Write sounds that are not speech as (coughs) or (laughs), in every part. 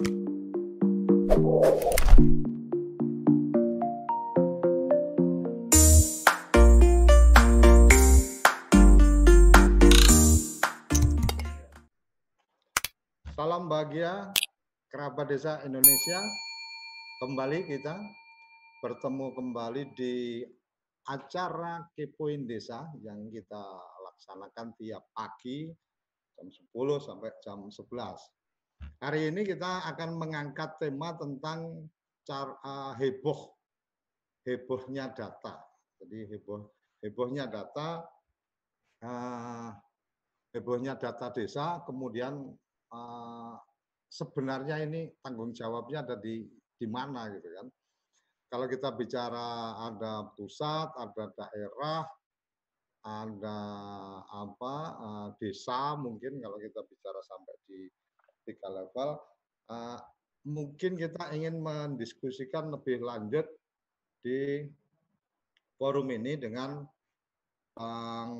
Salam bahagia kerabat desa Indonesia. Kembali kita bertemu kembali di acara Kepoin Desa yang kita laksanakan tiap pagi jam 10 sampai jam 11. Hari ini kita akan mengangkat tema tentang cara uh, heboh hebohnya data. Jadi heboh hebohnya data uh, hebohnya data desa kemudian uh, sebenarnya ini tanggung jawabnya ada di di mana gitu kan. Kalau kita bicara ada pusat, ada daerah, ada apa desa mungkin kalau kita bicara sampai di tiga level, uh, mungkin kita ingin mendiskusikan lebih lanjut di forum ini dengan Bang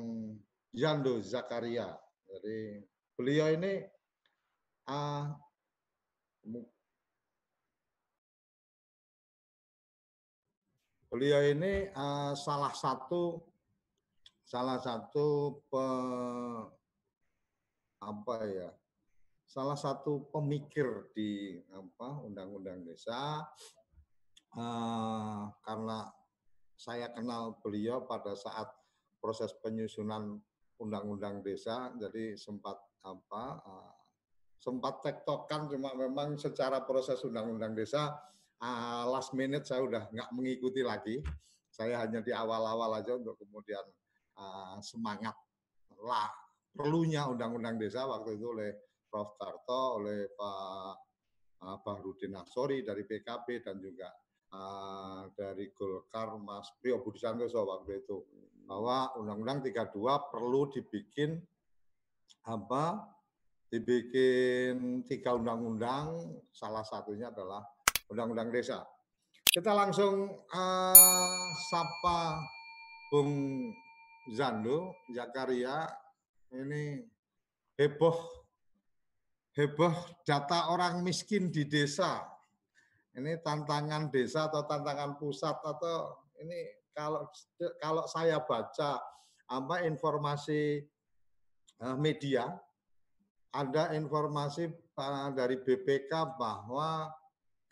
Yando Zakaria. Jadi beliau ini uh, beliau ini uh, salah satu salah satu pe, apa ya salah satu pemikir di apa undang-undang desa uh, karena saya kenal beliau pada saat proses penyusunan undang-undang desa jadi sempat apa uh, sempat tektokan cuma memang secara proses undang-undang desa uh, last minute saya udah nggak mengikuti lagi. Saya hanya di awal-awal aja untuk kemudian uh, semangat lah perlunya undang-undang desa waktu itu oleh Prof. Tarto, oleh Pak uh, Bahrudin Aksori dari PKB dan juga uh, dari Golkar Mas Priyo Budi Santoso waktu itu bahwa Undang-Undang 32 perlu dibikin apa dibikin tiga undang-undang, salah satunya adalah undang-undang desa. Kita langsung uh, sapa Bung Zando Zakaria ini heboh heboh data orang miskin di desa. Ini tantangan desa atau tantangan pusat atau ini kalau kalau saya baca apa informasi uh, media ada informasi dari BPK bahwa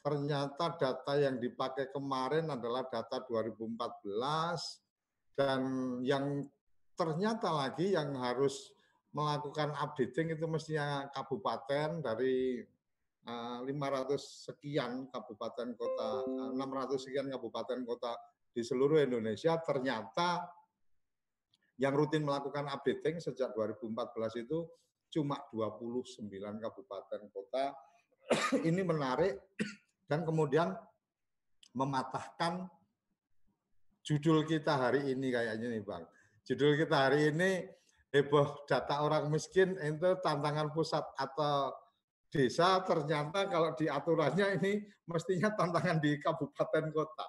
ternyata data yang dipakai kemarin adalah data 2014 dan yang ternyata lagi yang harus melakukan updating itu mestinya kabupaten dari 500 sekian kabupaten kota, 600 sekian kabupaten kota di seluruh Indonesia ternyata yang rutin melakukan updating sejak 2014 itu cuma 29 kabupaten kota. (clears throat) Ini menarik (clears throat) dan kemudian mematahkan judul kita hari ini kayaknya nih Bang. Judul kita hari ini heboh data orang miskin itu tantangan pusat atau desa ternyata kalau di aturannya ini mestinya tantangan di kabupaten kota.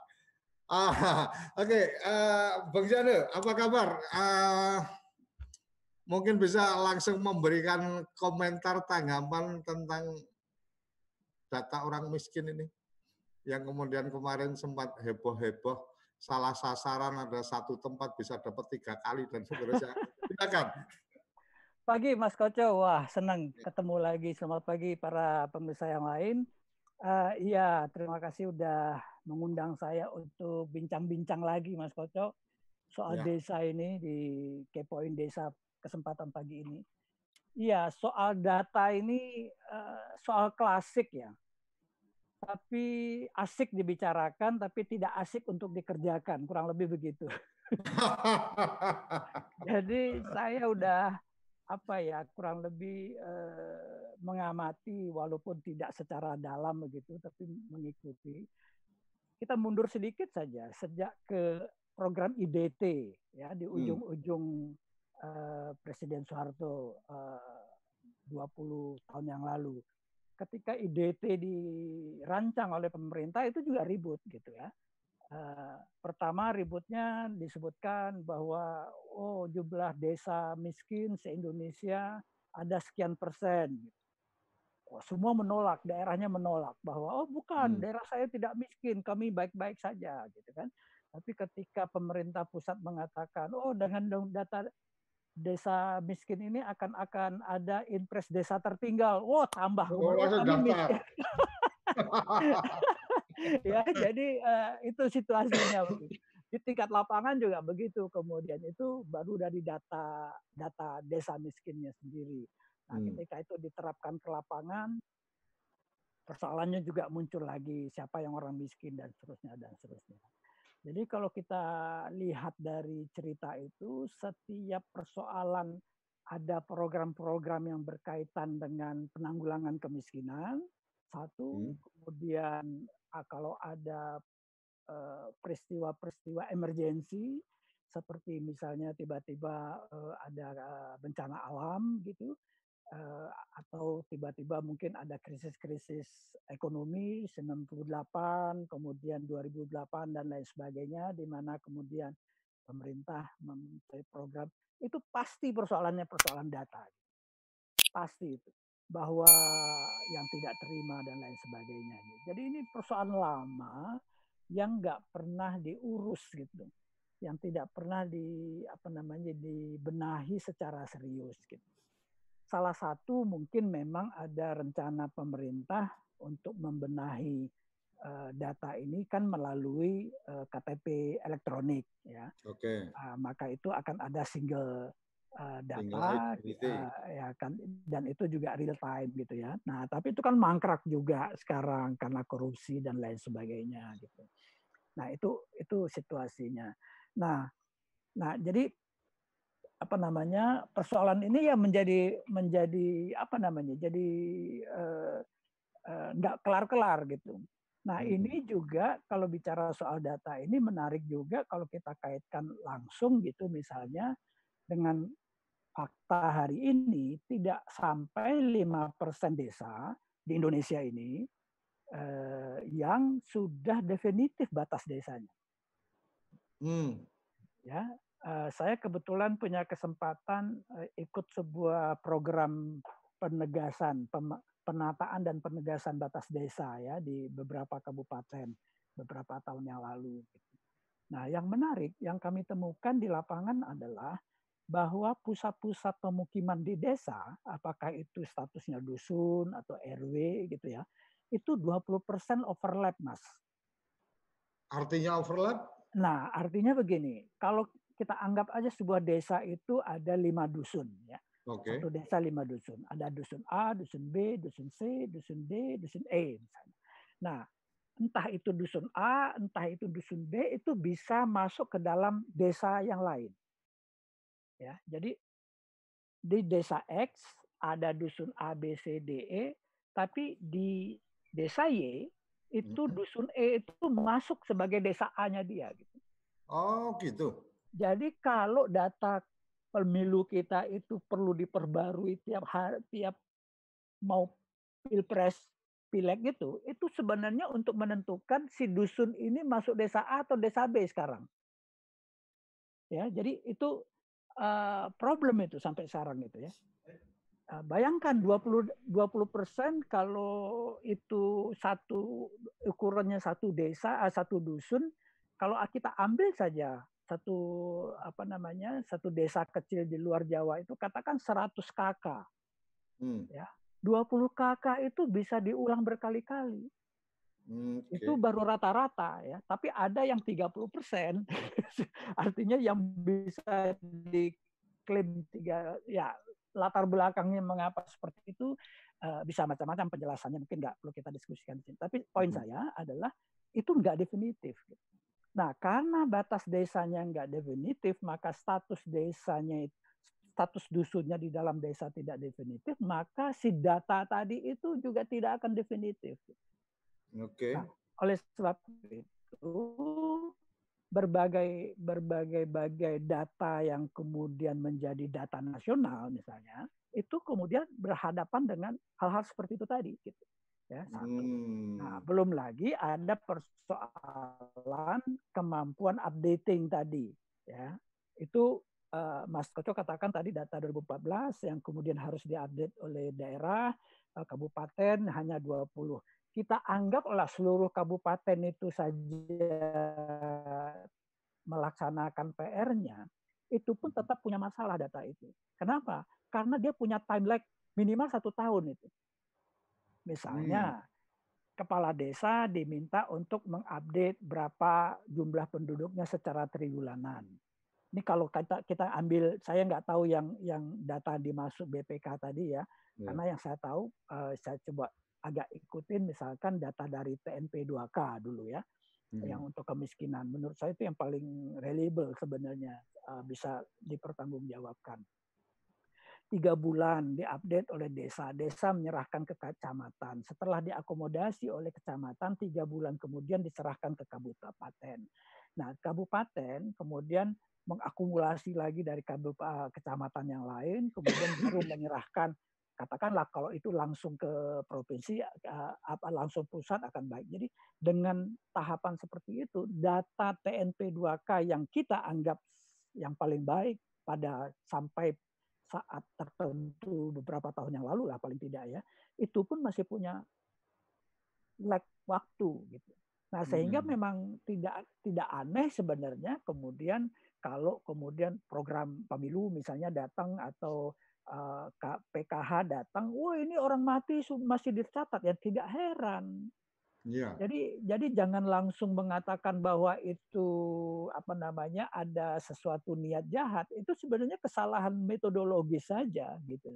Ah, oke, okay. uh, eh, Bang Jano, apa kabar? Uh, mungkin bisa langsung memberikan komentar tanggapan tentang data orang miskin ini yang kemudian kemarin sempat heboh-heboh salah sasaran ada satu tempat bisa dapat tiga kali dan seterusnya. Silakan. Pagi Mas Koco, wah senang ketemu lagi. Selamat pagi para pemirsa yang lain. Uh, iya, terima kasih udah mengundang saya untuk bincang-bincang lagi Mas Koco soal ya. desa ini di Kepoin Desa kesempatan pagi ini. Iya, soal data ini uh, soal klasik ya. Tapi asik dibicarakan, tapi tidak asik untuk dikerjakan, kurang lebih begitu. (laughs) Jadi saya udah apa ya kurang lebih uh, mengamati walaupun tidak secara dalam begitu, tapi mengikuti. Kita mundur sedikit saja sejak ke program IDT ya di hmm. ujung-ujung Eh, Presiden Soeharto eh, 20 tahun yang lalu. Ketika IDT dirancang oleh pemerintah itu juga ribut gitu ya. Uh, pertama ributnya disebutkan bahwa oh jumlah desa miskin se Indonesia ada sekian persen. oh, semua menolak, daerahnya menolak bahwa oh bukan, Hmm. daerah saya tidak miskin, kami baik-baik saja gitu kan. Tapi ketika pemerintah pusat mengatakan, oh dengan data desa miskin ini akan akan ada impres desa tertinggal. Wah, tambah. Oh, kami miskin. (laughs) ya, jadi eh, itu situasinya. Di tingkat lapangan juga begitu. Kemudian itu baru dari data data desa miskinnya sendiri. Nah, Hmm. ketika itu diterapkan ke lapangan, persoalannya juga muncul lagi siapa yang orang miskin dan seterusnya dan seterusnya. Jadi kalau kita lihat dari cerita itu, setiap persoalan ada program-program yang berkaitan dengan penanggulangan kemiskinan, satu, Hmm. kemudian ah, kalau ada eh, peristiwa-peristiwa emergensi, seperti misalnya tiba-tiba eh, ada eh, bencana alam gitu, atau tiba-tiba mungkin ada krisis-krisis ekonomi 98, kemudian 2008 dan lain sebagainya di mana kemudian pemerintah mempunyai program itu pasti persoalannya persoalan data. Pasti itu bahwa yang tidak terima dan lain sebagainya. Jadi ini persoalan lama yang nggak pernah diurus gitu, yang tidak pernah di apa namanya dibenahi secara serius gitu salah satu mungkin memang ada rencana pemerintah untuk membenahi uh, data ini kan melalui uh, KTP elektronik ya. Oke. Uh, maka itu akan ada single uh, data uh, ya kan dan itu juga real time gitu ya. Nah, tapi itu kan mangkrak juga sekarang karena korupsi dan lain sebagainya gitu. Nah, itu itu situasinya. Nah, nah jadi apa namanya persoalan ini ya menjadi menjadi apa namanya jadi nggak uh, uh, kelar-kelar gitu. Nah hmm. ini juga kalau bicara soal data ini menarik juga kalau kita kaitkan langsung gitu misalnya dengan fakta hari ini tidak sampai lima persen desa di Indonesia ini uh, yang sudah definitif batas desanya. Hmm. Ya, saya kebetulan punya kesempatan uh, ikut sebuah program penegasan, penataan dan penegasan batas desa ya di beberapa kabupaten beberapa tahun yang lalu. Nah, yang menarik yang kami temukan di lapangan adalah bahwa pusat-pusat pemukiman di desa, apakah itu statusnya dusun atau RW gitu ya, itu 20% overlap, Mas. Artinya overlap? Nah, artinya begini, kalau kita anggap aja sebuah desa itu ada lima dusun ya. Okay. Satu desa lima dusun. Ada dusun A, dusun B, dusun C, dusun D, dusun E misalnya. Nah, entah itu dusun A, entah itu dusun B itu bisa masuk ke dalam desa yang lain. Ya, jadi di desa X ada dusun A, B, C, D, E, tapi di desa Y itu dusun E itu masuk sebagai desa A-nya dia gitu. Oh, gitu. Jadi kalau data pemilu kita itu perlu diperbarui tiap hari, tiap mau pilpres, pileg gitu, itu sebenarnya untuk menentukan si dusun ini masuk desa A atau desa B sekarang. Ya, jadi itu uh, problem itu sampai sekarang gitu ya. Uh, bayangkan 20 20 persen kalau itu satu ukurannya satu desa, uh, satu dusun, kalau kita ambil saja satu apa namanya satu desa kecil di luar Jawa itu katakan 100 KK. Hmm. Ya. 20 KK itu bisa diulang berkali-kali. Hmm, okay. Itu baru rata-rata ya, tapi ada yang 30 persen, (laughs) artinya yang bisa diklaim tiga ya latar belakangnya mengapa seperti itu uh, bisa macam-macam penjelasannya mungkin nggak perlu kita diskusikan di sini. Tapi poin hmm. saya adalah itu nggak definitif. Gitu. Nah, karena batas desanya nggak definitif, maka status desanya, status dusunnya di dalam desa tidak definitif, maka si data tadi itu juga tidak akan definitif. Oke. Okay. Nah, oleh sebab itu, berbagai berbagai bagai data yang kemudian menjadi data nasional misalnya, itu kemudian berhadapan dengan hal-hal seperti itu tadi. Gitu ya satu. Hmm. Nah, belum lagi ada persoalan kemampuan updating tadi, ya. Itu uh, Mas Koco katakan tadi data 2014 yang kemudian harus diupdate oleh daerah, uh, kabupaten hanya 20. Kita anggaplah seluruh kabupaten itu saja melaksanakan PR-nya, itu pun tetap punya masalah data itu. Kenapa? Karena dia punya time lag minimal satu tahun itu. Misalnya, hmm. kepala desa diminta untuk mengupdate berapa jumlah penduduknya secara triwulanan. Ini kalau kita kita ambil, saya nggak tahu yang yang data dimasuk BPK tadi ya, ya. karena yang saya tahu, uh, saya coba agak ikutin misalkan data dari TNP 2K dulu ya hmm. yang untuk kemiskinan. Menurut saya itu yang paling reliable sebenarnya uh, bisa dipertanggungjawabkan. Tiga bulan diupdate oleh desa, desa menyerahkan ke kecamatan. Setelah diakomodasi oleh kecamatan, tiga bulan kemudian diserahkan ke kabupaten. Nah, kabupaten kemudian mengakumulasi lagi dari kecamatan yang lain, kemudian baru (coughs) menyerahkan katakanlah kalau itu langsung ke provinsi eh, apa langsung pusat akan baik. Jadi dengan tahapan seperti itu data TNP 2K yang kita anggap yang paling baik pada sampai saat tertentu beberapa tahun yang lalu lah paling tidak ya itu pun masih punya lag waktu gitu. Nah sehingga hmm. memang tidak tidak aneh sebenarnya kemudian kalau kemudian program pemilu misalnya datang atau Eh, PKH datang, wah ini orang mati masih dicatat ya tidak heran. Ya. Jadi jadi jangan langsung mengatakan bahwa itu apa namanya ada sesuatu niat jahat. Itu sebenarnya kesalahan metodologis saja gitu.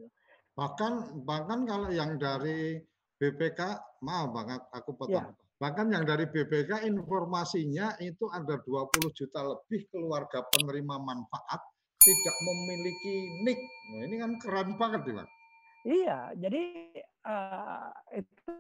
Bahkan bahkan kalau yang dari BPK, maaf banget aku potong. Ya. Bahkan yang dari BPK informasinya itu ada 20 juta lebih keluarga penerima manfaat tidak memiliki nick. Nah, ini kan keren banget, Pak. Iya, jadi uh, itu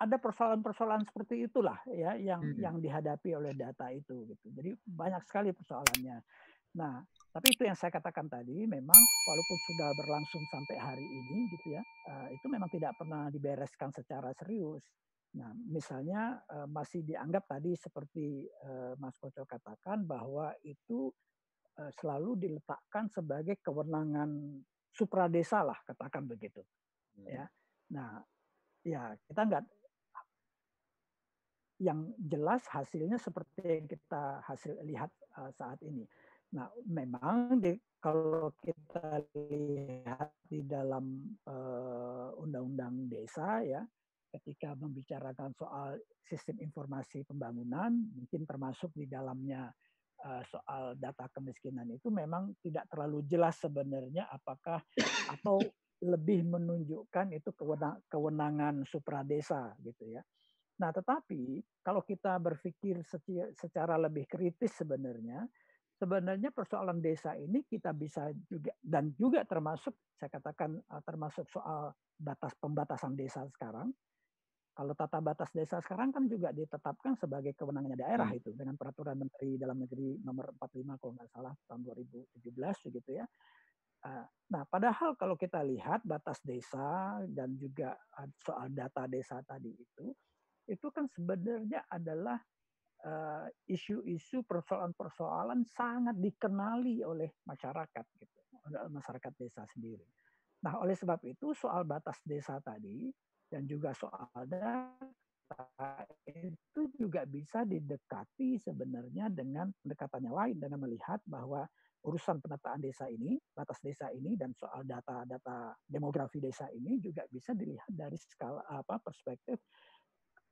ada persoalan-persoalan seperti itulah ya yang hmm. yang dihadapi oleh data itu gitu. Jadi banyak sekali persoalannya. Nah, tapi itu yang saya katakan tadi memang walaupun sudah berlangsung sampai hari ini gitu ya, uh, itu memang tidak pernah dibereskan secara serius. Nah, misalnya uh, masih dianggap tadi seperti uh, Mas Koco katakan bahwa itu uh, selalu diletakkan sebagai kewenangan supradesa lah, katakan begitu. Hmm. Ya, nah, ya kita nggak yang jelas hasilnya seperti yang kita hasil lihat uh, saat ini. Nah, memang di, kalau kita lihat di dalam undang-undang uh, desa ya, ketika membicarakan soal sistem informasi pembangunan, mungkin termasuk di dalamnya uh, soal data kemiskinan itu memang tidak terlalu jelas sebenarnya apakah atau lebih menunjukkan itu kewenang, kewenangan supradesa gitu ya. Nah, tetapi kalau kita berpikir secara lebih kritis sebenarnya, sebenarnya persoalan desa ini kita bisa juga dan juga termasuk saya katakan eh, termasuk soal batas pembatasan desa sekarang kalau tata batas desa sekarang kan juga ditetapkan sebagai kewenangannya daerah hmm. itu dengan peraturan Menteri Dalam Negeri nomor 45 kalau nggak salah tahun 2017 begitu ya. Ah, nah, padahal kalau kita lihat batas desa dan juga ah, soal data desa tadi itu, itu kan sebenarnya adalah ah, isu-isu persoalan-persoalan sangat dikenali oleh masyarakat gitu, masyarakat desa sendiri. Nah, oleh sebab itu soal batas desa tadi dan juga soal data itu juga bisa didekati sebenarnya dengan pendekatan yang lain dengan melihat bahwa urusan penataan desa ini, batas desa ini dan soal data-data demografi desa ini juga bisa dilihat dari skala apa perspektif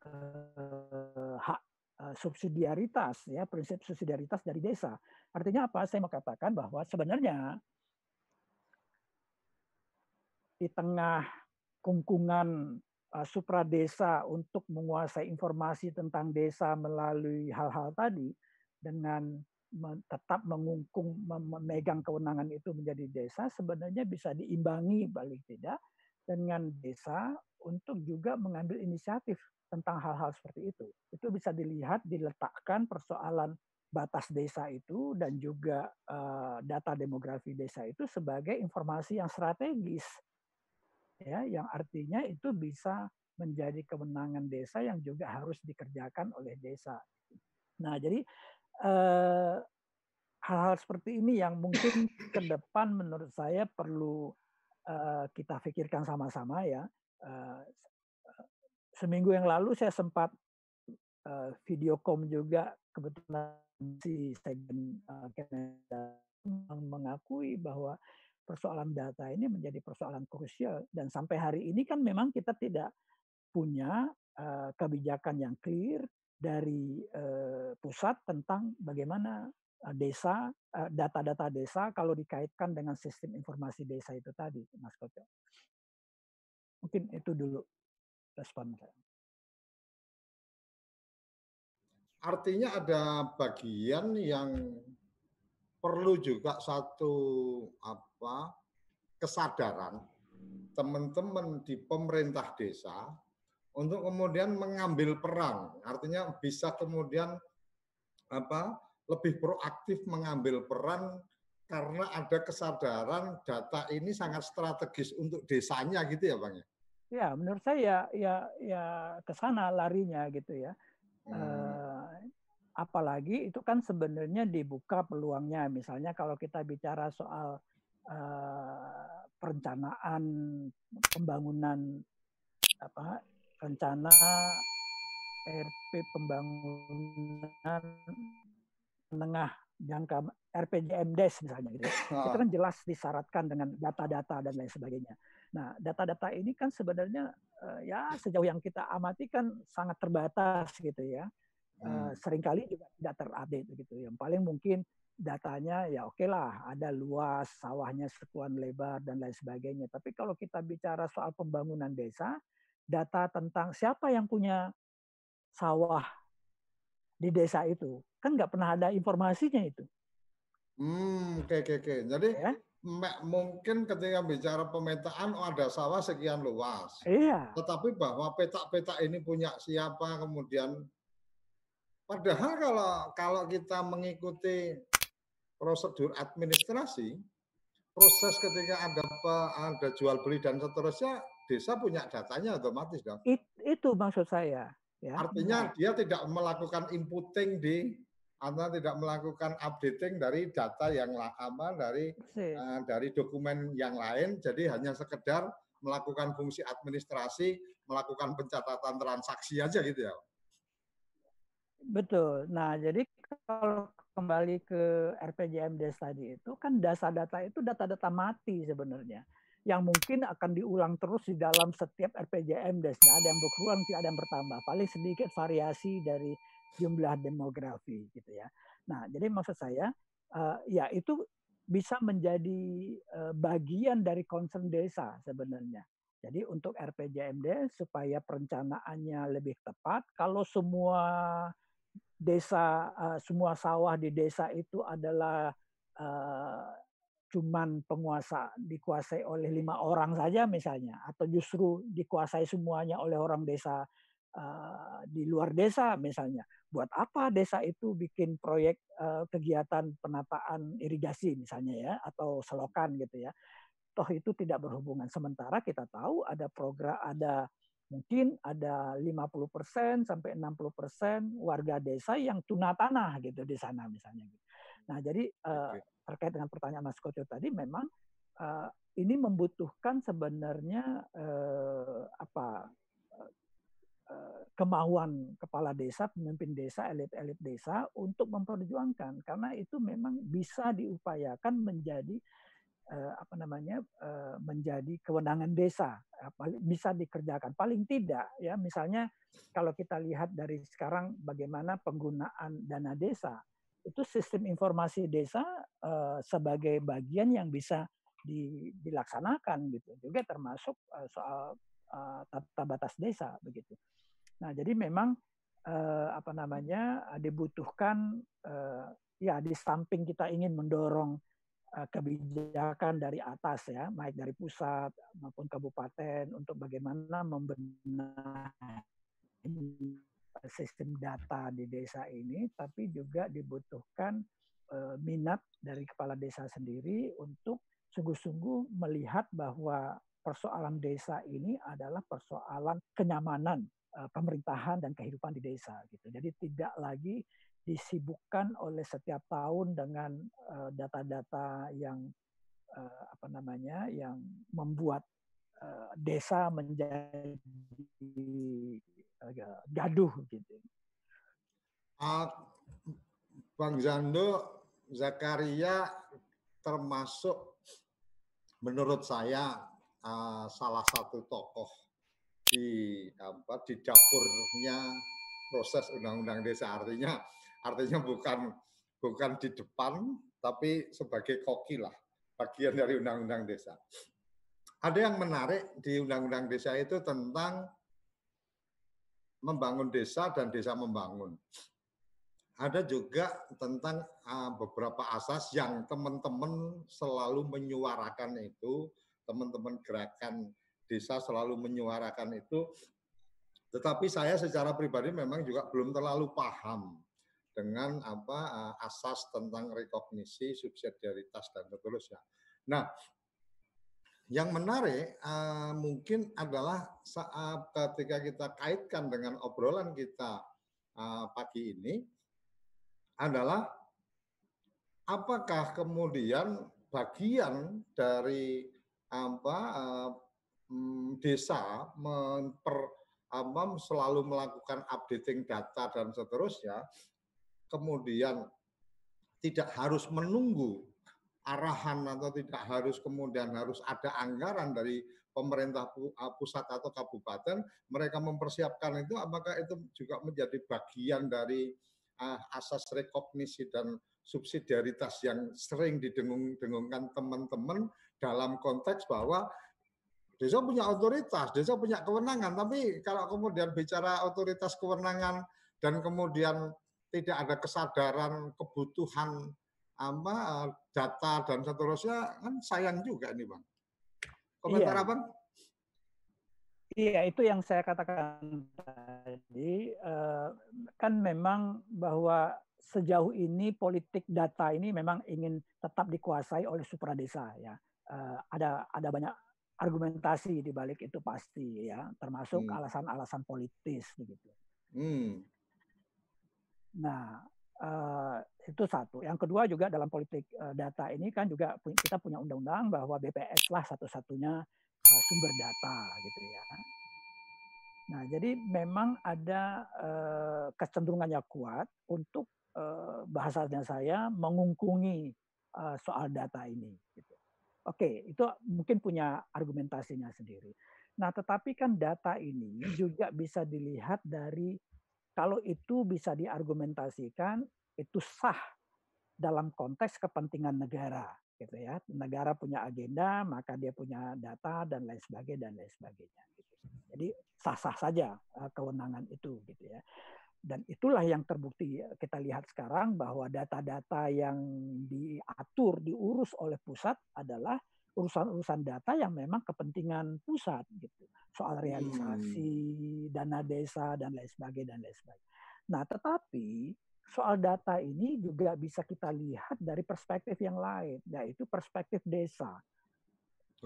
eh, hak eh, subsidiaritas ya prinsip subsidiaritas dari desa. Artinya apa? Saya mau katakan bahwa sebenarnya di tengah kungkungan uh, supradesa untuk menguasai informasi tentang desa melalui hal-hal tadi dengan tetap mengungkung memegang kewenangan itu menjadi desa sebenarnya bisa diimbangi balik tidak dengan desa untuk juga mengambil inisiatif tentang hal-hal seperti itu. Itu bisa dilihat diletakkan persoalan batas desa itu dan juga uh, data demografi desa itu sebagai informasi yang strategis ya yang artinya itu bisa menjadi kewenangan desa yang juga harus dikerjakan oleh desa. Nah, jadi eh, hal-hal seperti ini yang mungkin ke depan menurut saya perlu eh, kita pikirkan sama-sama ya. Seminggu yang lalu saya sempat video com juga kebetulan si segmen Canada mengakui bahwa persoalan data ini menjadi persoalan krusial dan sampai hari ini kan memang kita tidak punya kebijakan yang clear dari pusat tentang bagaimana desa data-data desa kalau dikaitkan dengan sistem informasi desa itu tadi, Mas Koco. Mungkin itu dulu respon. Artinya ada bagian yang perlu juga satu apa kesadaran teman-teman di pemerintah desa untuk kemudian mengambil peran. Artinya bisa kemudian apa lebih proaktif mengambil peran karena ada kesadaran data ini sangat strategis untuk desanya gitu ya Bang ya. Ya, menurut saya ya ya ke sana larinya gitu ya. Hmm. Uh, apalagi itu kan sebenarnya dibuka peluangnya misalnya kalau kita bicara soal uh, perencanaan pembangunan apa rencana RP pembangunan menengah jangka RPJMDes misalnya gitu. Oh. Itu kan jelas disyaratkan dengan data-data dan lain sebagainya. Nah, data-data ini kan sebenarnya uh, ya sejauh yang kita amati kan sangat terbatas gitu ya hmm. sering kali juga tidak terupdate begitu. Yang paling mungkin datanya ya oke okay lah ada luas sawahnya sekuan lebar dan lain sebagainya. Tapi kalau kita bicara soal pembangunan desa, data tentang siapa yang punya sawah di desa itu kan nggak pernah ada informasinya itu. Hmm, oke okay, oke okay, oke. Jadi ya? Mungkin ketika bicara pemetaan oh ada sawah sekian luas. Iya. Tetapi bahwa peta-peta ini punya siapa kemudian Padahal kalau kalau kita mengikuti prosedur administrasi, proses ketika ada apa, ada jual beli dan seterusnya, desa punya datanya otomatis dong. It, itu maksud saya. Ya. Artinya dia tidak melakukan inputting di atau tidak melakukan updating dari data yang lama dari uh, dari dokumen yang lain, jadi hanya sekedar melakukan fungsi administrasi, melakukan pencatatan transaksi aja gitu ya. Betul. Nah, jadi kalau kembali ke RPJMDes tadi itu kan data-data itu data-data mati sebenarnya yang mungkin akan diulang terus di dalam setiap RPJMDes-nya. Ada yang berkurang, ada yang bertambah. Paling sedikit variasi dari jumlah demografi gitu ya. Nah, jadi maksud saya uh, ya itu bisa menjadi uh, bagian dari concern desa sebenarnya. Jadi untuk RPJMD supaya perencanaannya lebih tepat, kalau semua desa uh, semua sawah di desa itu adalah uh, cuman penguasa dikuasai oleh lima orang saja misalnya atau justru dikuasai semuanya oleh orang desa uh, di luar desa misalnya buat apa desa itu bikin proyek uh, kegiatan penataan irigasi misalnya ya atau selokan gitu ya toh itu tidak berhubungan sementara kita tahu ada program ada mungkin ada 50% sampai 60% warga desa yang tuna tanah gitu di sana misalnya. Gitu. Nah, jadi uh, terkait dengan pertanyaan Mas Koco tadi memang uh, ini membutuhkan sebenarnya uh, apa kemauan kepala desa, pemimpin desa, elit-elit desa untuk memperjuangkan. Karena itu memang bisa diupayakan menjadi uh, apa namanya uh, menjadi kewenangan desa. Bisa dikerjakan. Paling tidak ya misalnya kalau kita lihat dari sekarang bagaimana penggunaan dana desa itu sistem informasi desa sebagai bagian yang bisa di, dilaksanakan gitu. Juga termasuk soal uh, tata batas desa begitu. Nah jadi memang uh, apa namanya dibutuhkan uh, ya di samping kita ingin mendorong Eh, kebijakan dari atas ya, baik dari pusat maupun kabupaten untuk bagaimana membenahi sistem data di desa ini, tapi juga dibutuhkan eh, minat dari kepala desa sendiri untuk sungguh-sungguh melihat bahwa persoalan desa ini adalah persoalan kenyamanan eh, pemerintahan dan kehidupan di desa gitu. Jadi tidak lagi disibukkan oleh setiap tahun dengan data-data uh, yang uh, apa namanya yang membuat desa menjadi uh, gaduh gitu. Uh, Bang Zando Zakaria termasuk menurut saya uh, salah satu tokoh di apa di dapurnya proses undang-undang desa artinya artinya bukan bukan di depan tapi sebagai koki lah bagian dari undang-undang desa. Ada yang menarik di undang-undang desa itu tentang membangun desa dan desa membangun. Ada juga tentang uh, beberapa asas yang teman-teman selalu menyuarakan itu, teman-teman gerakan desa selalu menyuarakan itu. Tetapi saya secara pribadi memang juga belum terlalu paham dengan apa uh, asas tentang rekognisi, subsidiaritas dan seterusnya. Nah, yang menarik uh, mungkin adalah saat ketika kita kaitkan dengan obrolan kita uh, pagi ini, adalah apakah kemudian bagian dari apa uh, desa memper apa, selalu melakukan updating data dan seterusnya, kemudian tidak harus menunggu arahan atau tidak harus kemudian harus ada anggaran dari pemerintah pusat atau kabupaten, mereka mempersiapkan itu apakah itu juga menjadi bagian dari uh, asas rekognisi dan subsidiaritas yang sering didengung-dengungkan teman-teman dalam konteks bahwa desa punya otoritas, desa punya kewenangan, tapi kalau kemudian bicara otoritas kewenangan dan kemudian tidak ada kesadaran kebutuhan apa data dan seterusnya kan sayang juga ini bang. Komentar iya. abang? Iya, itu yang saya katakan tadi. Eh, kan memang bahwa sejauh ini politik data ini memang ingin tetap dikuasai oleh supradesa ya. Eh, ada ada banyak argumentasi di balik itu pasti ya, termasuk hmm. alasan-alasan hmm. politis begitu. Hmm. Nah, eh, itu satu. Yang kedua juga dalam politik data ini kan juga kita punya undang-undang bahwa BPS lah satu-satunya uh, sumber data gitu ya. Nah, jadi memang ada uh, kecenderungan yang kuat untuk uh, bahasanya saya mengungkungi uh, soal data ini. Gitu. Oke, itu mungkin punya argumentasinya sendiri. Nah, tetapi kan data ini juga bisa dilihat dari kalau itu bisa diargumentasikan itu sah dalam konteks kepentingan negara gitu ya. Negara punya agenda, maka dia punya data dan lain sebagainya dan lain sebagainya. Gitu. Jadi sah-sah saja eh, kewenangan itu gitu ya. Dan itulah yang terbukti kita lihat sekarang bahwa data-data yang diatur, diurus oleh pusat adalah urusan-urusan data yang memang kepentingan pusat gitu. Soal realisasi hmm. dana desa dan lain sebagainya dan lain sebagainya. Nah, tetapi soal data ini juga bisa kita lihat dari perspektif yang lain, yaitu perspektif desa.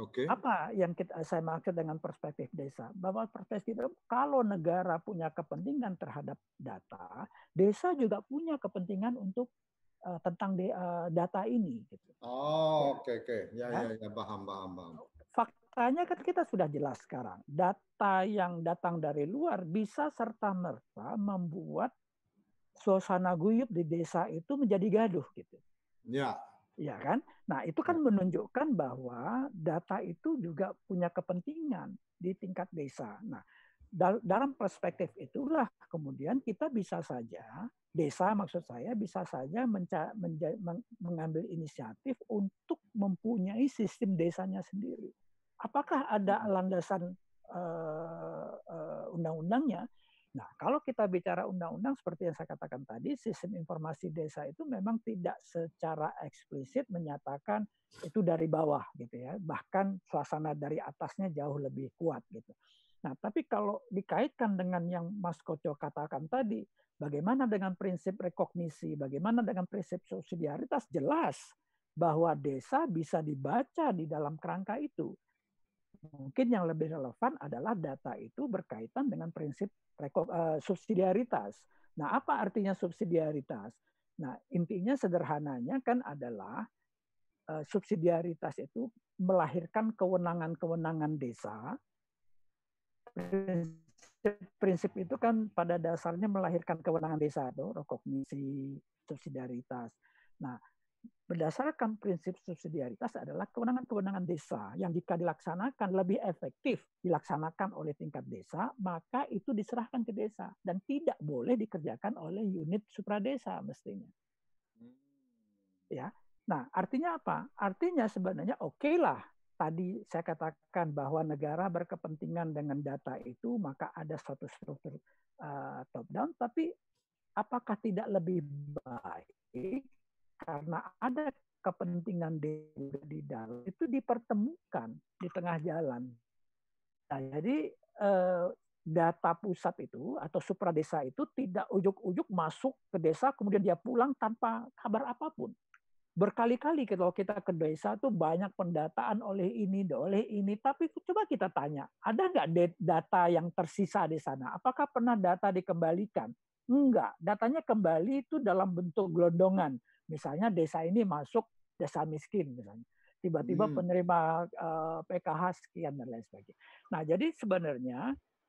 Oke. Okay. Apa yang kita, saya maksud dengan perspektif desa? Bahwa perspektif kalau negara punya kepentingan terhadap data, desa juga punya kepentingan untuk uh, tentang de, uh, data ini. Gitu. Oh, oke ya. oke, okay, ya, ya ya ya paham paham paham. Faktanya kan kita sudah jelas sekarang, data yang datang dari luar bisa serta merta membuat suasana guyup di desa itu menjadi gaduh gitu. Ya. Ya kan? Nah, itu kan ya. menunjukkan bahwa data itu juga punya kepentingan di tingkat desa. Nah, dalam perspektif itulah kemudian kita bisa saja desa maksud saya bisa saja mengambil inisiatif untuk mempunyai sistem desanya sendiri. Apakah ada hmm. landasan uh, uh, undang-undangnya? Nah, kalau kita bicara undang-undang seperti yang saya katakan tadi, sistem informasi desa itu memang tidak secara eksplisit menyatakan itu dari bawah gitu ya. Bahkan suasana dari atasnya jauh lebih kuat gitu. Nah, tapi kalau dikaitkan dengan yang Mas Koco katakan tadi, bagaimana dengan prinsip rekognisi, bagaimana dengan prinsip subsidiaritas, jelas bahwa desa bisa dibaca di dalam kerangka itu. Mungkin yang lebih relevan adalah data itu berkaitan dengan prinsip uh, subsidiaritas. Nah, apa artinya subsidiaritas? Nah, intinya sederhananya kan adalah uh, subsidiaritas itu melahirkan kewenangan-kewenangan desa. Prinsip, prinsip itu kan pada dasarnya melahirkan kewenangan desa, tuh, rekognisi, subsidiaritas. Nah, berdasarkan prinsip subsidiaritas adalah kewenangan-kewenangan desa yang jika dilaksanakan lebih efektif dilaksanakan oleh tingkat desa, maka itu diserahkan ke desa dan tidak boleh dikerjakan oleh unit supradesa mestinya. Hmm. Ya. Nah, artinya apa? Artinya sebenarnya oke okay lah tadi saya katakan bahwa negara berkepentingan dengan data itu, maka ada suatu struktur uh, top down, tapi apakah tidak lebih baik karena ada kepentingan di dalam itu dipertemukan di tengah jalan. Nah, jadi eh, data pusat itu atau supradesa itu tidak ujuk-ujuk masuk ke desa kemudian dia pulang tanpa kabar apa pun. Berkali-kali kalau kita ke desa tuh banyak pendataan oleh ini, oleh ini. Tapi coba kita tanya, ada nggak data yang tersisa di sana? Apakah pernah data dikembalikan? Enggak, datanya kembali itu dalam bentuk gelondongan Misalnya desa ini masuk desa miskin misalnya. Tiba-tiba hmm. penerima uh, eh, PKH sekian dan lain sebagainya. Nah, jadi sebenarnya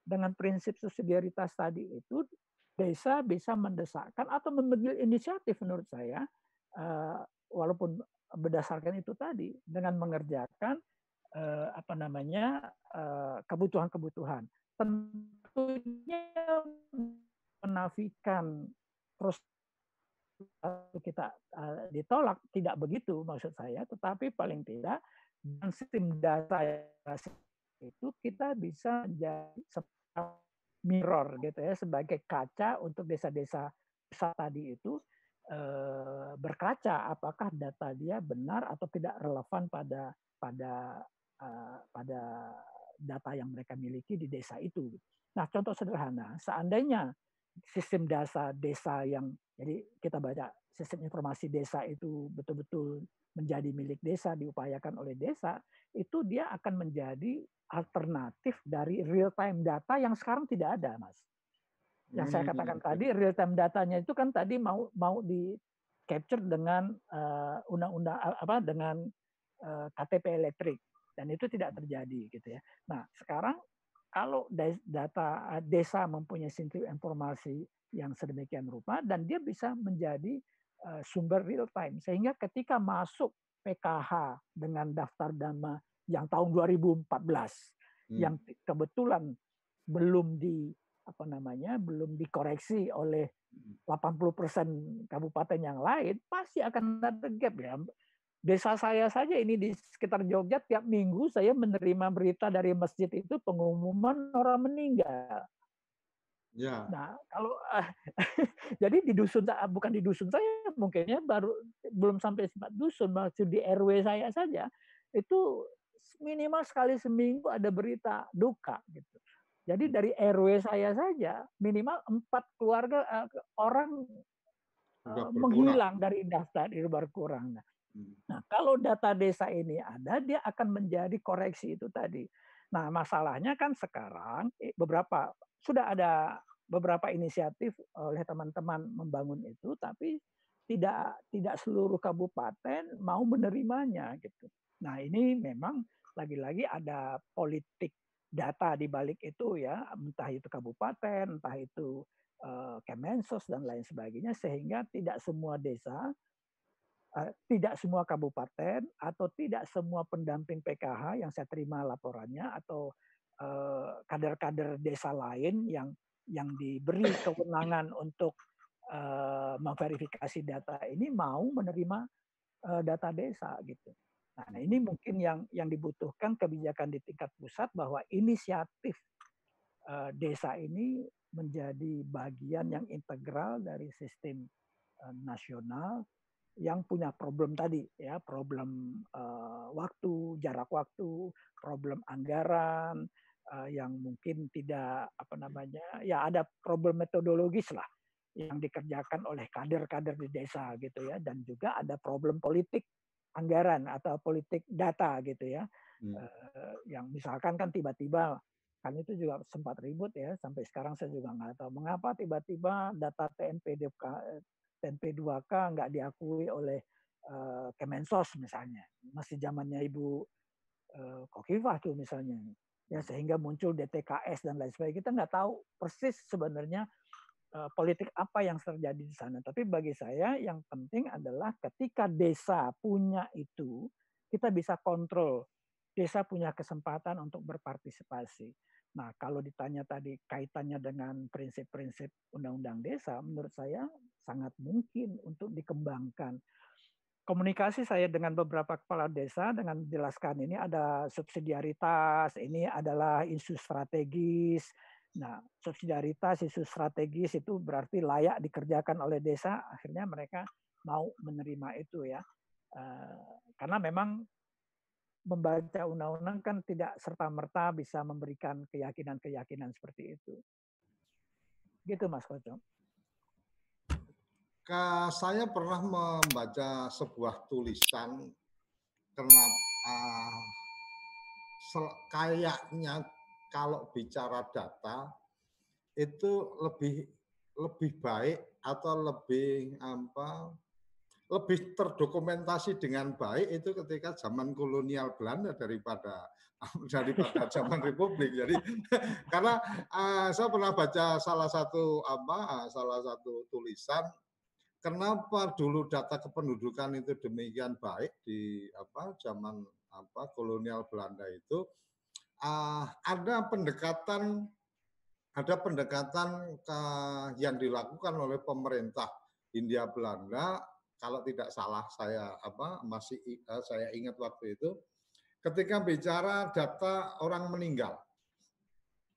dengan prinsip subsidiaritas tadi itu desa bisa mendesakkan atau mengambil inisiatif menurut saya uh, walaupun berdasarkan itu tadi dengan mengerjakan uh, apa namanya kebutuhan-kebutuhan. Tentunya menafikan terus kita uh, ditolak tidak begitu maksud saya tetapi paling tidak dengan sistem data itu kita bisa menjadi mirror gitu ya sebagai kaca untuk desa-desa tadi itu uh, berkaca apakah data dia benar atau tidak relevan pada pada uh, pada data yang mereka miliki di desa itu. Nah, contoh sederhana, seandainya sistem data desa yang jadi kita baca sistem informasi desa itu betul-betul menjadi milik desa, diupayakan oleh desa, itu dia akan menjadi alternatif dari real time data yang sekarang tidak ada, Mas. Yang saya hmm, katakan hmm, tadi real time datanya itu kan tadi mau mau di capture dengan uh, undang-undang apa dengan uh, KTP elektrik dan itu tidak terjadi gitu ya. Nah, sekarang kalau data desa mempunyai sistem informasi yang sedemikian rupa dan dia bisa menjadi uh, sumber real time sehingga ketika masuk PKH dengan daftar nama yang tahun 2014 hmm. yang kebetulan belum di apa namanya belum dikoreksi oleh 80% kabupaten yang lain pasti akan ada gap ya. Desa saya saja ini di sekitar Jogja tiap minggu saya menerima berita dari masjid itu pengumuman orang meninggal. Ya. Nah, kalau (laughs) jadi di dusun bukan di dusun saya mungkinnya baru belum sampai sempat dusun maksud di RW saya saja itu minimal sekali seminggu ada berita duka gitu. Jadi dari RW saya saja minimal empat keluarga uh, orang uh, menghilang dari daftar di berkurang. Nah. Nah, kalau data desa ini ada, dia akan menjadi koreksi itu tadi. Nah, masalahnya kan sekarang beberapa sudah ada beberapa inisiatif oleh teman-teman membangun itu, tapi tidak tidak seluruh kabupaten mau menerimanya gitu. Nah, ini memang lagi-lagi ada politik data di balik itu ya, entah itu kabupaten, entah itu uh, Kemensos dan lain sebagainya sehingga tidak semua desa tidak semua kabupaten atau tidak semua pendamping PKH yang saya terima laporannya atau uh, kader-kader desa lain yang yang diberi kewenangan untuk uh, memverifikasi data ini mau menerima uh, data desa gitu. Nah, ini mungkin yang yang dibutuhkan kebijakan di tingkat pusat bahwa inisiatif uh, desa ini menjadi bagian yang integral dari sistem nasional yang punya problem tadi ya problem uh, waktu jarak waktu problem anggaran uh, yang mungkin tidak apa namanya ya ada problem metodologis lah yang dikerjakan oleh kader-kader di desa gitu ya dan juga ada problem politik anggaran atau politik data gitu ya hmm. uh, yang misalkan kan tiba-tiba kan itu juga sempat ribut ya sampai sekarang saya juga nggak tahu mengapa tiba-tiba data TNP TNP 2K nggak diakui oleh uh, Kemensos misalnya, masih zamannya Ibu uh, Kokifah tuh misalnya, ya sehingga muncul DTKS dan lain sebagainya. Kita nggak tahu persis sebenarnya uh, politik apa yang terjadi di sana. Tapi bagi saya yang penting adalah ketika desa punya itu, kita bisa kontrol. Desa punya kesempatan untuk berpartisipasi. Nah, kalau ditanya tadi kaitannya dengan prinsip-prinsip undang-undang desa, menurut saya sangat mungkin untuk dikembangkan komunikasi saya dengan beberapa kepala desa dengan menjelaskan ini ada subsidiaritas, ini adalah isu strategis. Nah, subsidiaritas, isu strategis itu berarti layak dikerjakan oleh desa. Akhirnya mereka mau menerima itu ya, eh, karena memang membaca undang-undang kan tidak serta merta bisa memberikan keyakinan-keyakinan seperti itu. Gitu Mas Kocok saya pernah membaca sebuah tulisan kenapa uh, kayaknya kalau bicara data itu lebih lebih baik atau lebih apa lebih terdokumentasi dengan baik itu ketika zaman kolonial Belanda daripada (laughs) daripada zaman (laughs) Republik. Jadi (laughs) karena uh, saya pernah baca salah satu apa salah satu tulisan kenapa dulu data kependudukan itu demikian baik di apa zaman apa kolonial Belanda itu uh, ada pendekatan ada pendekatan ke, yang dilakukan oleh pemerintah Hindia Belanda kalau tidak salah saya apa masih uh, saya ingat waktu itu ketika bicara data orang meninggal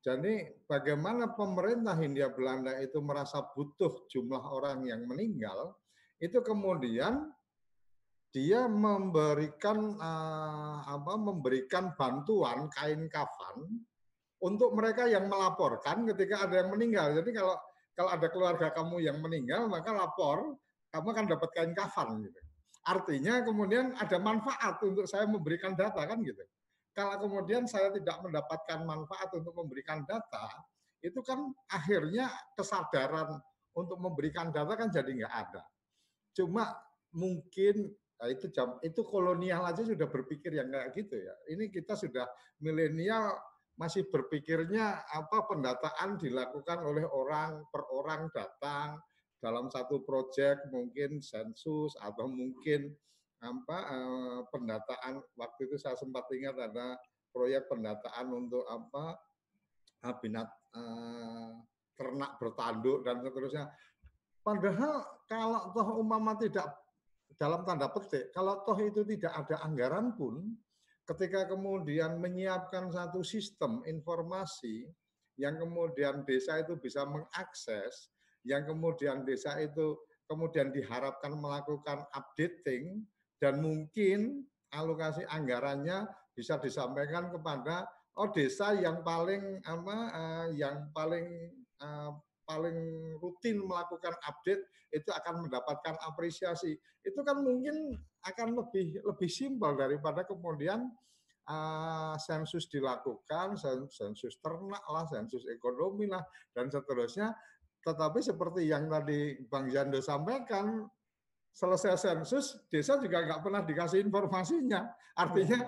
jadi bagaimana pemerintah Hindia Belanda itu merasa butuh jumlah orang yang meninggal, itu kemudian dia memberikan uh, apa memberikan bantuan kain kafan untuk mereka yang melaporkan ketika ada yang meninggal. Jadi kalau kalau ada keluarga kamu yang meninggal maka lapor, kamu akan dapat kain kafan gitu. Artinya kemudian ada manfaat untuk saya memberikan data kan gitu kalau kemudian saya tidak mendapatkan manfaat untuk memberikan data, itu kan akhirnya kesadaran untuk memberikan data kan jadi nggak ada. Cuma mungkin nah itu jam itu kolonial aja sudah berpikir yang kayak gitu ya. Ini kita sudah milenial masih berpikirnya apa pendataan dilakukan oleh orang per orang datang dalam satu proyek mungkin sensus atau mungkin apa eh, pendataan waktu itu saya sempat ingat ada proyek pendataan untuk apa eh, binat eh, ternak bertanduk dan seterusnya. Padahal kalau toh umpama tidak dalam tanda petik, kalau toh itu tidak ada anggaran pun, ketika kemudian menyiapkan satu sistem informasi yang kemudian desa itu bisa mengakses, yang kemudian desa itu kemudian diharapkan melakukan updating, dan mungkin alokasi anggarannya bisa disampaikan kepada oh desa yang paling apa uh, yang paling uh, paling rutin melakukan update itu akan mendapatkan apresiasi. Itu kan mungkin akan lebih lebih simpel daripada kemudian uh, sensus dilakukan, sensus ternak lah, sensus ekonomi lah dan seterusnya. Tetapi seperti yang tadi Bang Jando sampaikan, selesai sensus, desa juga nggak pernah dikasih informasinya. Artinya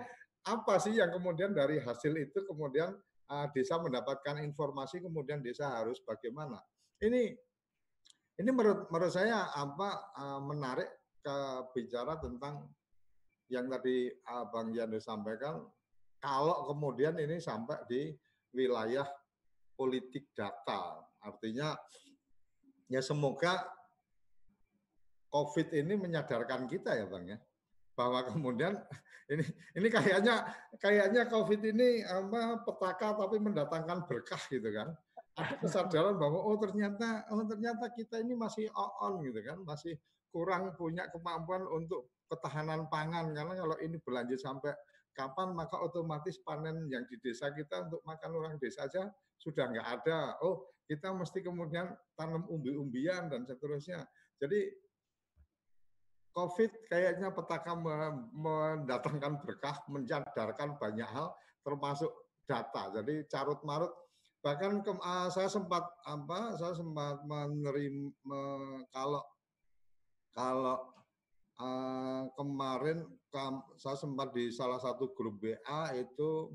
apa sih yang kemudian dari hasil itu kemudian uh, desa mendapatkan informasi, kemudian desa harus bagaimana? Ini ini menurut menurut saya apa uh, menarik ke bicara tentang yang tadi uh, Bang Yando sampaikan. Kalau kemudian ini sampai di wilayah politik data, artinya ya semoga COVID ini menyadarkan kita ya Bang ya. Bahwa kemudian (laughs) ini ini kayaknya kayaknya COVID ini apa petaka tapi mendatangkan berkah gitu kan. Ada kesadaran bahwa oh ternyata oh ternyata kita ini masih on gitu kan, masih kurang punya kemampuan untuk ketahanan pangan. Karena kalau ini berlanjut sampai kapan maka otomatis panen yang di desa kita untuk makan orang desa saja sudah nggak ada. Oh kita mesti kemudian tanam umbi-umbian dan seterusnya. Jadi COVID kayaknya petaka mendatangkan berkah, mencadarkan banyak hal, termasuk data. Jadi carut marut. Bahkan ke, uh, saya sempat apa? Saya sempat menerima kalau kalau uh, kemarin saya sempat di salah satu grup WA itu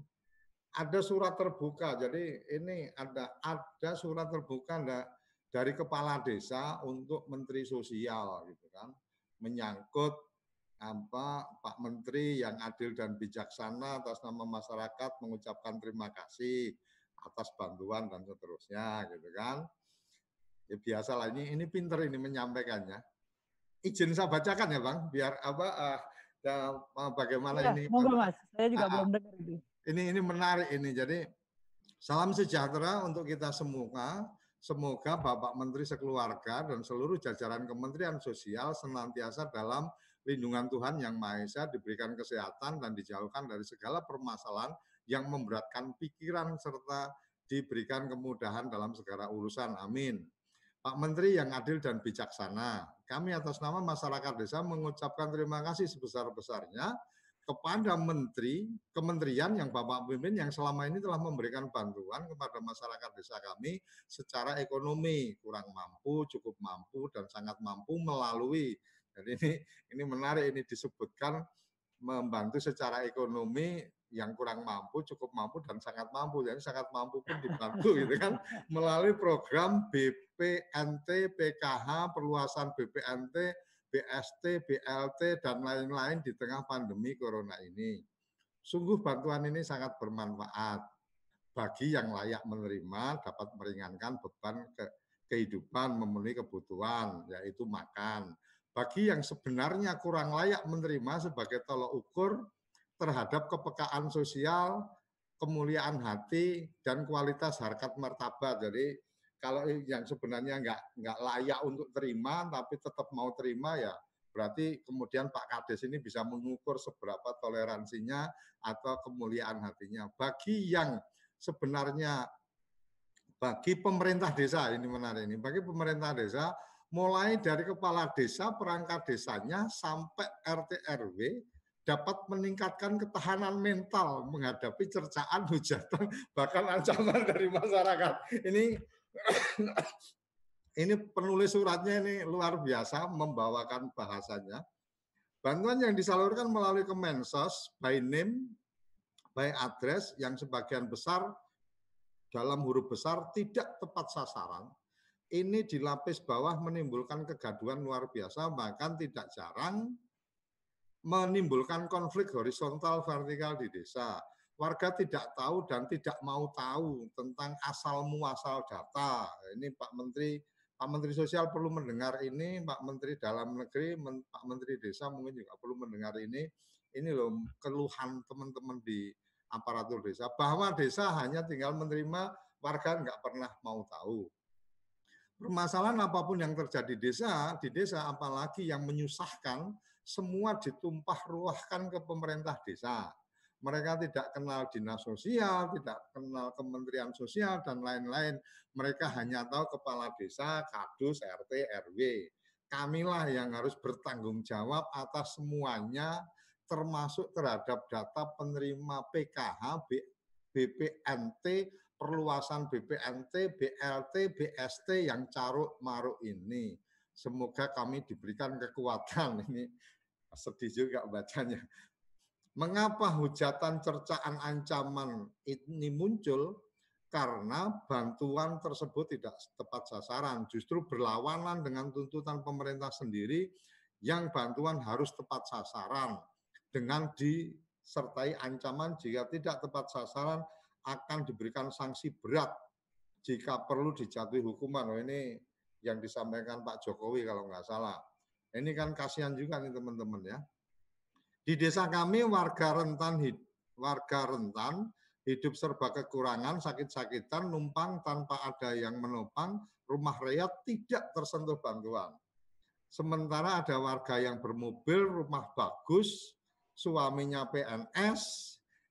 ada surat terbuka. Jadi ini ada ada surat terbuka dari kepala desa untuk menteri sosial gitu kan. Menyangkut apa Pak Menteri yang adil dan bijaksana atas nama masyarakat mengucapkan terima kasih atas bantuan dan seterusnya gitu kan. Ya biasalah ini ini pinter ini menyampaikannya izin saya bacakan ya bang biar apa uh, ya, bagaimana ya, ini monggo mas. Saya juga uh, belum dengar ini. Ini ini menarik ini. Jadi salam sejahtera untuk kita semua. Semoga Bapak Menteri sekeluarga dan seluruh jajaran Kementerian Sosial senantiasa dalam lindungan Tuhan Yang Maha Esa diberikan kesehatan dan dijauhkan dari segala permasalahan yang memberatkan pikiran serta diberikan kemudahan dalam segala urusan. Amin. Pak Menteri yang adil dan bijaksana, kami atas nama masyarakat desa mengucapkan terima kasih sebesar-besarnya kepada menteri, kementerian yang Bapak pimpin yang selama ini telah memberikan bantuan kepada masyarakat desa kami secara ekonomi, kurang mampu, cukup mampu, dan sangat mampu melalui. Jadi ini ini menarik ini disebutkan membantu secara ekonomi yang kurang mampu, cukup mampu, dan sangat mampu. Jadi sangat mampu pun dibantu gitu kan (laughs) melalui program BPNT, PKH, perluasan BPNT, BST, BLT, dan lain-lain di tengah pandemi corona ini. Sungguh bantuan ini sangat bermanfaat bagi yang layak menerima dapat meringankan beban ke kehidupan memenuhi kebutuhan, yaitu makan. Bagi yang sebenarnya kurang layak menerima sebagai tolok ukur terhadap kepekaan sosial, kemuliaan hati, dan kualitas harkat martabat. Jadi kalau yang sebenarnya nggak nggak layak untuk terima tapi tetap mau terima ya berarti kemudian Pak Kades ini bisa mengukur seberapa toleransinya atau kemuliaan hatinya. Bagi yang sebenarnya bagi pemerintah desa ini menarik ini bagi pemerintah desa mulai dari kepala desa perangkat desanya sampai RT RW dapat meningkatkan ketahanan mental menghadapi cercaan hujatan bahkan ancaman dari masyarakat ini (coughs) ini penulis suratnya ini luar biasa membawakan bahasanya. Bantuan yang disalurkan melalui Kemensos by name, by address yang sebagian besar dalam huruf besar tidak tepat sasaran. Ini dilapis bawah menimbulkan kegaduhan luar biasa, bahkan tidak jarang menimbulkan konflik horizontal vertikal di desa warga tidak tahu dan tidak mau tahu tentang asal muasal data. Ini Pak Menteri Pak Menteri Sosial perlu mendengar ini, Pak Menteri Dalam Negeri, Pak Menteri Desa mungkin juga perlu mendengar ini. Ini loh keluhan teman-teman di aparatur desa bahwa desa hanya tinggal menerima warga nggak pernah mau tahu. Permasalahan apa pun yang terjadi di desa, di desa apalagi yang menyusahkan, semua ditumpah ruahkan ke pemerintah desa mereka tidak kenal dinas sosial, tidak kenal kementerian sosial, dan lain-lain. Mereka hanya tahu kepala desa, kadus, RT, RW. Kamilah yang harus bertanggung jawab atas semuanya, termasuk terhadap data penerima PKH, BPNT, perluasan BPNT, BLT, BST yang caruk maruk ini. Semoga kami diberikan kekuatan. (laughs) Ini sedih juga bacanya Mengapa hujatan, cercaan, ancaman ini muncul? Karena bantuan tersebut tidak tepat sasaran, justru berlawanan dengan tuntutan pemerintah sendiri yang bantuan harus tepat sasaran dengan disertai ancaman jika tidak tepat sasaran akan diberikan sanksi berat jika perlu dijatuhi hukuman. Oh, ini yang disampaikan Pak Jokowi kalau nggak salah. Ini kan kasihan juga nih teman-teman ya. Di desa kami warga rentan warga rentan hidup serba kekurangan, sakit-sakitan, numpang tanpa ada yang menopang, rumah rakyat tidak tersentuh bantuan. Sementara ada warga yang bermobil, rumah bagus, suaminya PNS,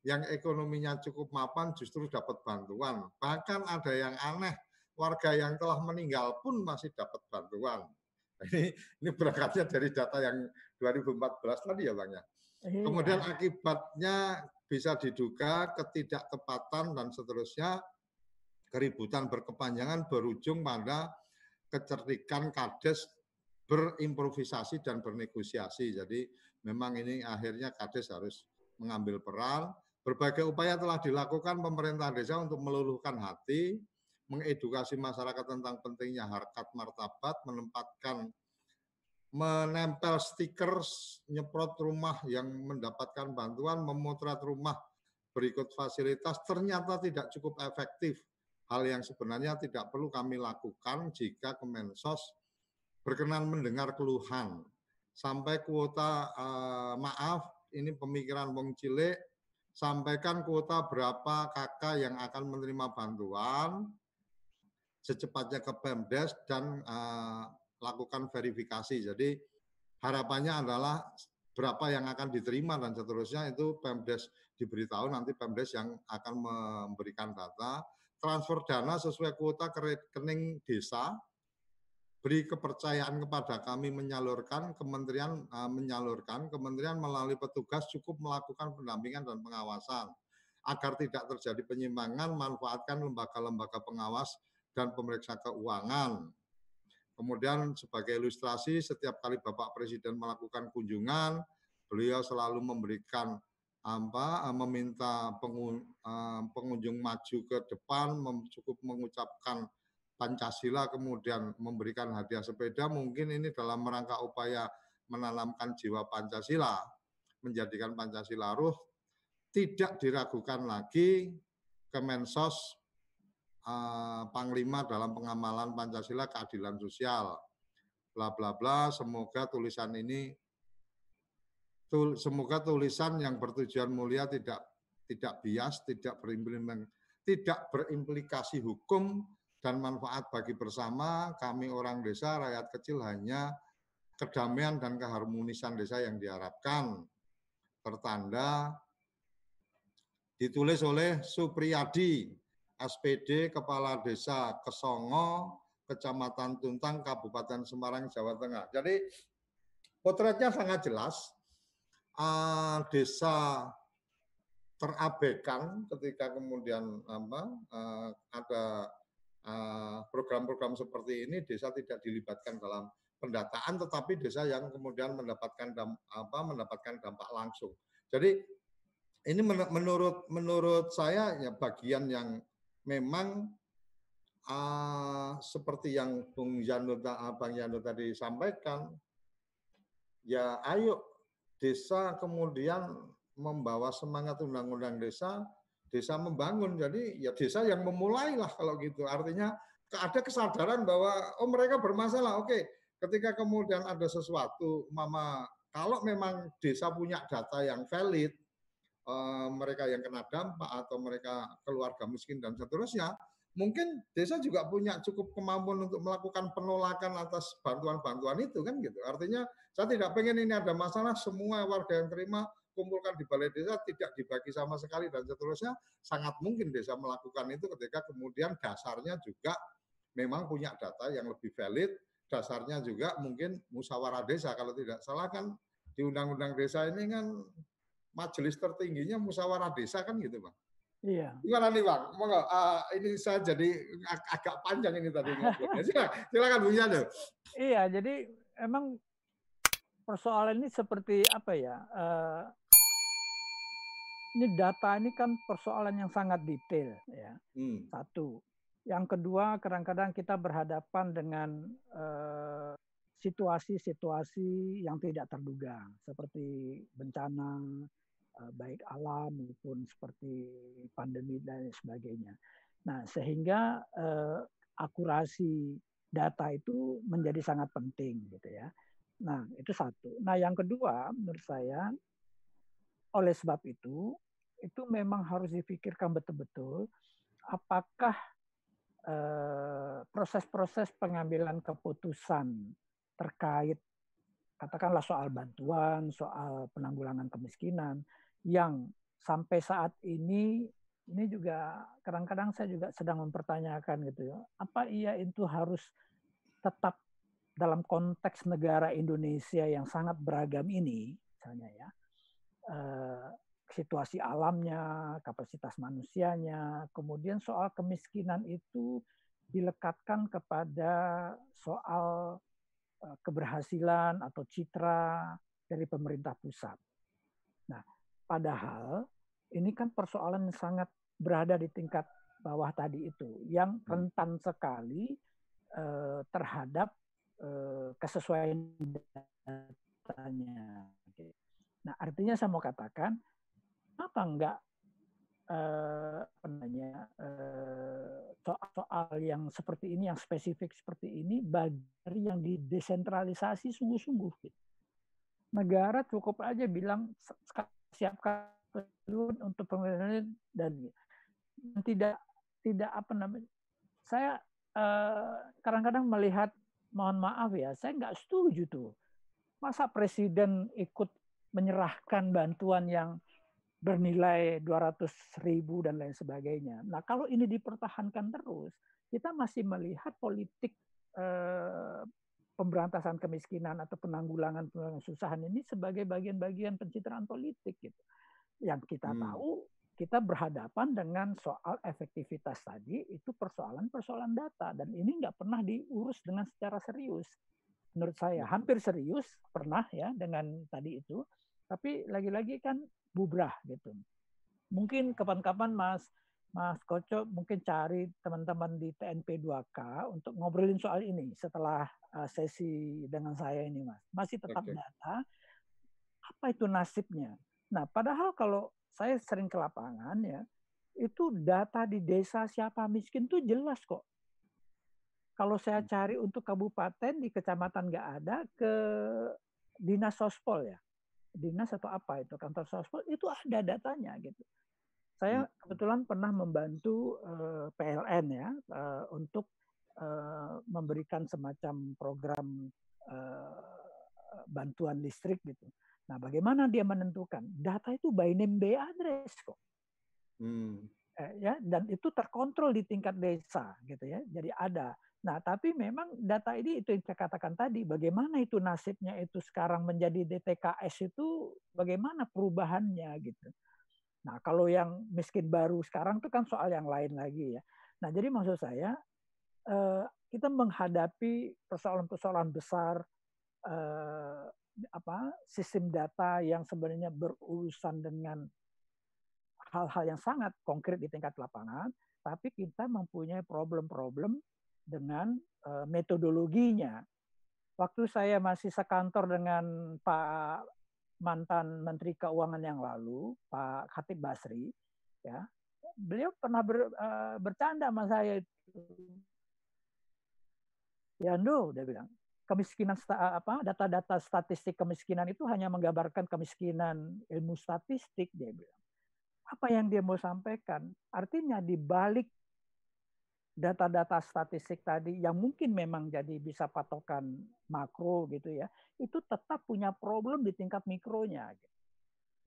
yang ekonominya cukup mapan justru dapat bantuan. Bahkan ada yang aneh, warga yang telah meninggal pun masih dapat bantuan. Ini, ini berangkatnya dari data yang 2014 tadi ya Bang ya. Iya. Kemudian akibatnya bisa diduga ketidaktepatan dan seterusnya keributan berkepanjangan berujung pada kecerdikan kades berimprovisasi dan bernegosiasi. Jadi memang ini akhirnya Kades harus mengambil peran. Berbagai upaya telah dilakukan pemerintah desa untuk meluluhkan hati, mengedukasi masyarakat tentang pentingnya harkat martabat, menempatkan menempel stiker nyeprot rumah yang mendapatkan bantuan, memotret rumah berikut fasilitas ternyata tidak cukup efektif. Hal yang sebenarnya tidak perlu kami lakukan jika Kemensos berkenan mendengar keluhan. Sampai kuota eh, maaf, ini pemikiran wong cilik, sampaikan kuota berapa kakak yang akan menerima bantuan secepatnya ke Pemdes dan uh, lakukan verifikasi. Jadi harapannya adalah berapa yang akan diterima dan seterusnya itu Pemdes diberitahu. Nanti Pemdes yang akan memberikan data. Transfer dana sesuai kuota ke rekening desa. Beri kepercayaan kepada kami menyalurkan, kementerian uh, menyalurkan, kementerian melalui petugas cukup melakukan pendampingan dan pengawasan. Agar tidak terjadi penyimpangan, manfaatkan lembaga-lembaga pengawas dan pemeriksa keuangan. Kemudian sebagai ilustrasi, setiap kali Bapak Presiden melakukan kunjungan, beliau selalu memberikan apa meminta eh, pengunjung maju ke depan, cukup mengucapkan Pancasila kemudian memberikan hadiah sepeda mungkin ini dalam rangka upaya menanamkan jiwa Pancasila menjadikan Pancasila ruh tidak diragukan lagi Kemensos uh, Panglima dalam pengamalan Pancasila keadilan sosial. Bla bla bla semoga tulisan ini tul, semoga tulisan yang bertujuan mulia tidak tidak bias tidak berimplikasi tidak berimplikasi hukum dan manfaat bagi bersama. Kami orang desa, rakyat kecil hanya kedamaian dan keharmonisan desa yang diharapkan. Tertanda ditulis oleh Supriyadi, SPD Kepala Desa Kesongo, Kecamatan Tuntang, Kabupaten Semarang, Jawa Tengah. Jadi potretnya sangat jelas. Uh, desa terabaikan ketika kemudian apa, uh, ada Eh, program-program seperti ini desa tidak dilibatkan dalam pendataan tetapi desa yang kemudian mendapatkan damp, apa mendapatkan dampak langsung. Jadi ini menurut menurut saya ya bagian yang memang uh, seperti yang Bung Yano Bang Yano tadi sampaikan ya ayo desa kemudian membawa semangat undang-undang desa desa membangun. Jadi ya desa yang memulai lah kalau gitu. Artinya ada kesadaran bahwa oh mereka bermasalah. Oke, ketika kemudian ada sesuatu, mama kalau memang desa punya data yang valid, eh, mereka yang kena dampak atau mereka keluarga miskin dan seterusnya, mungkin desa juga punya cukup kemampuan untuk melakukan penolakan atas bantuan-bantuan itu kan gitu. Artinya saya tidak pengen ini ada masalah semua warga yang terima kumpulkan di balai desa tidak dibagi sama sekali dan seterusnya sangat mungkin desa melakukan itu ketika kemudian dasarnya juga memang punya data yang lebih valid dasarnya juga mungkin musyawarah desa kalau tidak salah kan di undang-undang desa ini kan majelis tertingginya musyawarah desa kan gitu bang Iya. Gimana nih bang? Monggo, uh, ini saya jadi ag agak panjang ini tadi. silakan, silakan Bu Yano. Iya, jadi emang persoalan ini seperti apa ya? Uh, ini data ini kan persoalan yang sangat detail ya. Hmm. Satu. Yang kedua, kadang-kadang kita berhadapan dengan situasi-situasi uh, yang tidak terduga, seperti bencana, baik alam maupun seperti pandemi dan sebagainya. Nah, sehingga uh, akurasi data itu menjadi sangat penting, gitu ya. Nah, itu satu. Nah, yang kedua, menurut saya oleh sebab itu, itu memang harus dipikirkan betul-betul apakah eh, proses-proses pengambilan keputusan terkait katakanlah soal bantuan, soal penanggulangan kemiskinan yang sampai saat ini ini juga kadang-kadang saya juga sedang mempertanyakan gitu ya, apa iya itu harus tetap dalam konteks negara Indonesia yang sangat beragam ini, misalnya ya, eh, situasi alamnya, kapasitas manusianya, kemudian soal kemiskinan itu dilekatkan kepada soal uh, keberhasilan atau citra dari pemerintah pusat. Nah, padahal ini kan persoalan yang sangat berada di tingkat bawah tadi itu, yang hmm. rentan sekali uh, terhadap uh, kesesuaian datanya. Nah, artinya saya mau katakan, apa enggak eh, apa namanya soal-soal yang seperti ini, yang spesifik seperti ini, bagi yang didesentralisasi sungguh-sungguh. Gitu negara cukup aja bilang siapkan untuk pemerintahan dan tidak tidak apa namanya saya eh, kadang-kadang uh, melihat mohon maaf ya saya nggak setuju tuh masa presiden ikut menyerahkan bantuan yang bernilai 200 ribu dan lain sebagainya. Nah kalau ini dipertahankan terus, kita masih melihat politik eh, pemberantasan kemiskinan atau penanggulangan kesusahan ini sebagai bagian-bagian pencitraan politik gitu. Yang kita hmm. tahu kita berhadapan dengan soal efektivitas tadi itu persoalan-persoalan data dan ini nggak pernah diurus dengan secara serius. Menurut saya hampir serius pernah ya dengan tadi itu, tapi lagi-lagi kan bubrah gitu. Mungkin kapan-kapan Mas Mas Koco mungkin cari teman-teman di TNP 2K untuk ngobrolin soal ini setelah uh, sesi dengan saya ini, Mas. Masih tetap okay. data. Apa itu nasibnya? Nah, padahal kalau saya sering ke lapangan ya, itu data di desa siapa miskin tuh jelas kok. Kalau saya hmm. cari untuk kabupaten di kecamatan nggak ada ke dinas sospol ya, dinas atau apa itu kantor sospol itu ada datanya gitu. Saya hmm. kebetulan pernah membantu uh, eh, PLN ya uh, untuk uh, memberikan semacam program uh, bantuan listrik gitu. Nah, bagaimana dia menentukan? Data itu by name by address kok. Hmm. Eh, ya, dan itu terkontrol di tingkat desa gitu ya. Jadi ada. Nah, tapi memang data ini itu yang saya katakan tadi, bagaimana itu nasibnya itu sekarang menjadi DTKS itu bagaimana perubahannya gitu. Nah, kalau yang miskin baru sekarang itu kan soal yang lain lagi ya. Nah, jadi maksud saya eh, kita menghadapi persoalan-persoalan besar eh, apa sistem data yang sebenarnya berurusan dengan hal-hal yang sangat konkret di tingkat lapangan, tapi kita mempunyai problem-problem dengan eh, metodologinya. Waktu saya masih sekantor dengan Pak mantan Menteri Keuangan yang lalu, Pak Khatib Basri, ya, beliau pernah ber, uh, bercanda sama saya itu. Ya, no, dia bilang, kemiskinan apa data-data statistik kemiskinan itu hanya menggambarkan kemiskinan ilmu statistik dia bilang. Apa yang dia mau sampaikan? Artinya di balik data-data statistik tadi yang mungkin memang jadi bisa patokan makro gitu ya, itu tetap punya problem di tingkat mikronya. Gitu.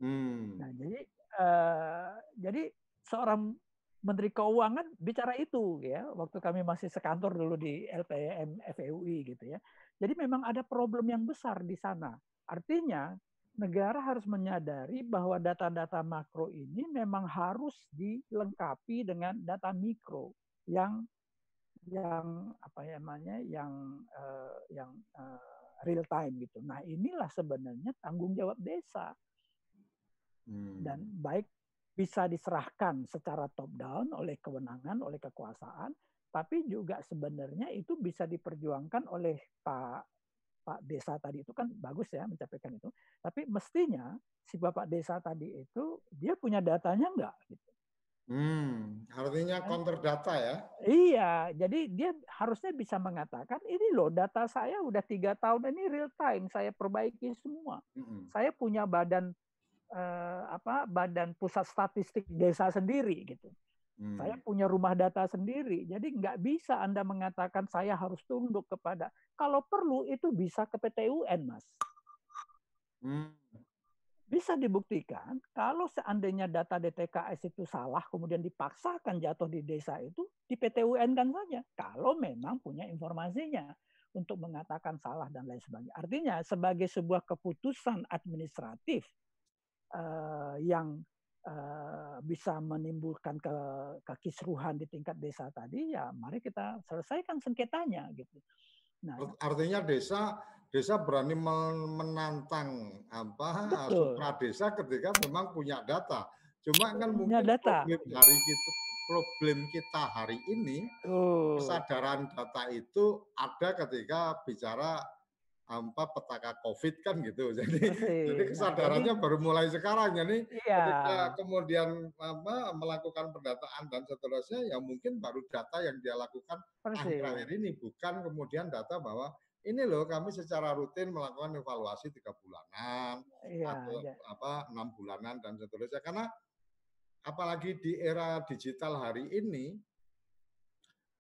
Hmm. Nah jadi uh, jadi seorang Menteri Keuangan bicara itu ya waktu kami masih sekantor dulu di LPM FEUI gitu ya. Jadi memang ada problem yang besar di sana. Artinya negara harus menyadari bahwa data-data makro ini memang harus dilengkapi dengan data mikro yang yang apa ya namanya yang uh, yang uh, real time gitu. Nah inilah sebenarnya tanggung jawab desa hmm. dan baik bisa diserahkan secara top down oleh kewenangan oleh kekuasaan, tapi juga sebenarnya itu bisa diperjuangkan oleh Pak Pak Desa tadi itu kan bagus ya mencapai itu. Tapi mestinya si Bapak Desa tadi itu dia punya datanya enggak gitu. Hmm, artinya kan counter data ya? Iya, jadi dia harusnya bisa mengatakan ini loh data saya udah tiga tahun ini real time saya perbaiki semua. -hmm. Saya punya badan eh, apa badan pusat statistik desa sendiri gitu. Hmm. Saya punya rumah data sendiri, jadi nggak bisa Anda mengatakan saya harus tunduk kepada. Kalau perlu itu bisa ke PT UN, mas. Hmm bisa dibuktikan kalau seandainya data DTKS itu salah kemudian dipaksakan jatuh di desa itu di PT UN kan saja kalau memang punya informasinya untuk mengatakan salah dan lain sebagainya. Artinya sebagai sebuah keputusan administratif uh, yang uh, bisa menimbulkan ke kekisruhan di tingkat desa tadi ya mari kita selesaikan sengketanya gitu. Nah, artinya desa desa berani menantang apa supra desa ketika memang punya data. Cuma kan punya mungkin data. problem hari kita problem kita hari ini oh. kesadaran data itu ada ketika bicara apa petaka COVID kan gitu. (laughs) Jadi jadi nah, kesadarannya nah, baru mulai sekarang. Jadi iya. ketika kemudian apa melakukan pendataan dan seterusnya ya mungkin baru data yang dia lakukan akhir-akhir ini bukan kemudian data bahwa ini loh kami secara rutin melakukan evaluasi tiga bulanan iya, atau iya. apa enam bulanan dan seterusnya karena apalagi di era digital hari ini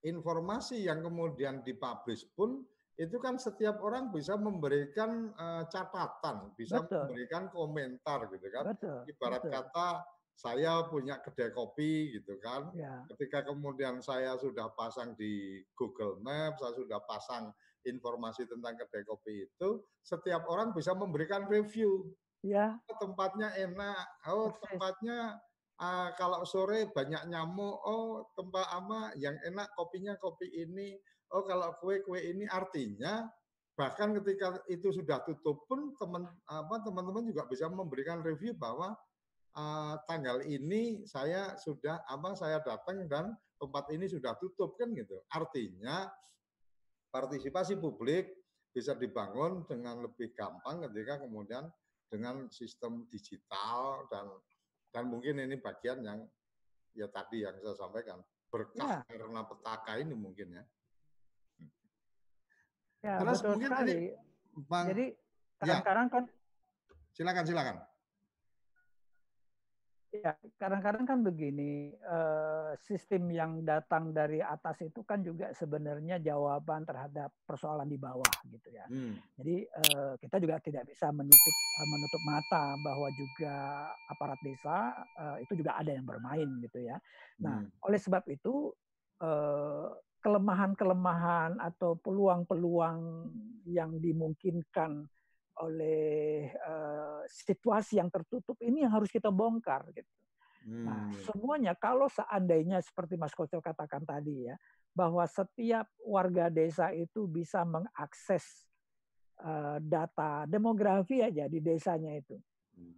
informasi yang kemudian dipublish pun itu kan setiap orang bisa memberikan uh, catatan, bisa betul. memberikan komentar gitu kan. Betul, Ibarat betul. kata saya punya kedai kopi gitu kan. Ya. Ketika kemudian saya sudah pasang di Google Maps, saya sudah pasang informasi tentang kedai kopi itu, setiap orang bisa memberikan review. Ya. Oh, tempatnya enak, oh tempatnya uh, kalau sore banyak nyamuk, oh tempat ama yang enak kopinya kopi ini, oh kalau kue-kue ini artinya bahkan ketika itu sudah tutup pun teman apa teman-teman juga bisa memberikan review bahwa uh, tanggal ini saya sudah apa saya datang dan tempat ini sudah tutup kan gitu. Artinya partisipasi publik bisa dibangun dengan lebih gampang ketika kemudian dengan sistem digital dan dan mungkin ini bagian yang ya tadi yang saya sampaikan berkah ya. karena petaka ini mungkin ya. Ya, Terus betul mungkin sekali. Ini, Bang, Jadi kadang-kadang ya. kan silakan silakan. Ya, kadang-kadang kan begini, eh, sistem yang datang dari atas itu kan juga sebenarnya jawaban terhadap persoalan di bawah gitu ya. Hmm. Jadi eh, kita juga tidak bisa menitip, eh, menutup mata bahwa juga aparat desa itu juga ada yang bermain gitu ya. Nah, hmm. oleh sebab itu kelemahan-kelemahan atau peluang-peluang yang dimungkinkan oleh uh, situasi yang tertutup ini yang harus kita bongkar gitu. Nah, hmm. Nah, semuanya kalau seandainya seperti Mas Koco katakan tadi ya, bahwa setiap warga desa itu bisa mengakses uh, data demografi aja di desanya itu. Hmm.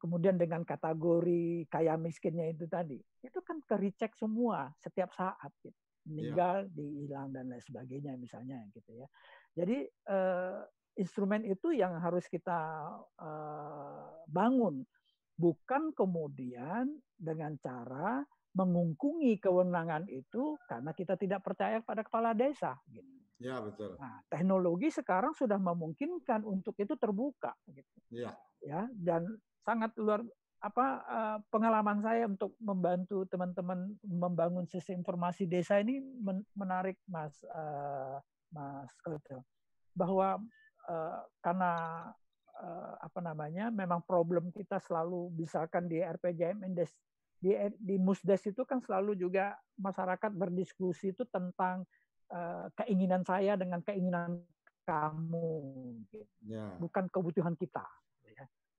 Kemudian dengan kategori kaya miskinnya itu tadi, itu kan ke recheck semua setiap saat gitu meninggal, yeah. dihilang dan lain sebagainya misalnya gitu ya. Jadi uh, instrumen itu yang harus kita uh, bangun, bukan kemudian dengan cara mengungkungi kewenangan itu karena kita tidak percaya pada kepala desa. Gitu. Ya betul. Nah, teknologi sekarang sudah memungkinkan untuk itu terbuka. Gitu. Ya. Ya dan sangat luar apa uh, pengalaman saya untuk membantu teman-teman membangun sistem informasi desa ini menarik Mas uh, Mas Koto bahwa karena uh, apa namanya memang problem kita selalu misalkan di RPJM Indes di di Musdes itu kan selalu juga masyarakat berdiskusi itu tentang uh, keinginan saya dengan keinginan kamu yeah. bukan kebutuhan kita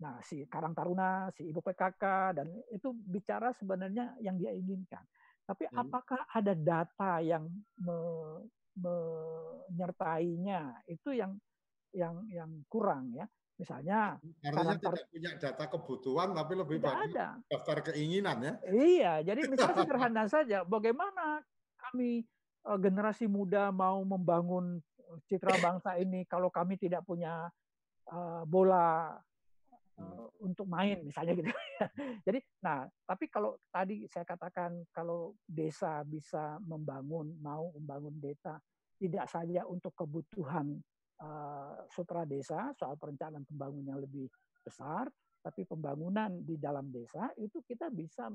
Nah, si Karang Taruna, si Ibu PKK, dan itu bicara sebenarnya yang dia inginkan. Tapi hmm. apakah ada data yang me, menyertainya? Itu yang yang yang kurang ya. Misalnya Artinya tidak punya data kebutuhan tapi lebih banyak ada. daftar keinginan ya. Iya, jadi (laughs) misalnya sederhana saja bagaimana kami eh, generasi muda mau membangun citra bangsa ini kalau kami tidak punya uh, bola uh, untuk main misalnya gitu. (laughs) Jadi, nah tapi kalau tadi saya katakan kalau desa bisa membangun mau membangun desa tidak saja untuk kebutuhan uh, sutra desa soal perencanaan pembangunan yang lebih besar, tapi pembangunan di dalam desa itu kita bisa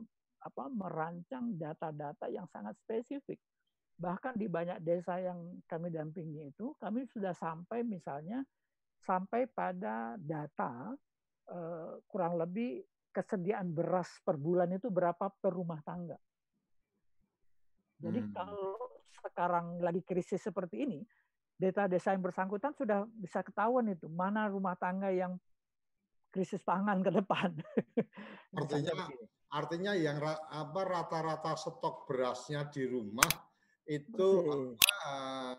apa merancang data-data yang sangat spesifik. Bahkan di banyak desa yang kami dampingi itu, kami sudah sampai misalnya sampai pada data Eh, kurang lebih kesediaan beras per bulan itu berapa per rumah tangga. Jadi hmm. kalau sekarang lagi krisis seperti ini, data desa yang bersangkutan sudah bisa ketahuan itu mana rumah tangga yang krisis pangan ke depan. (laughs) Artinya artinya yang apa rata-rata stok berasnya di rumah itu apa,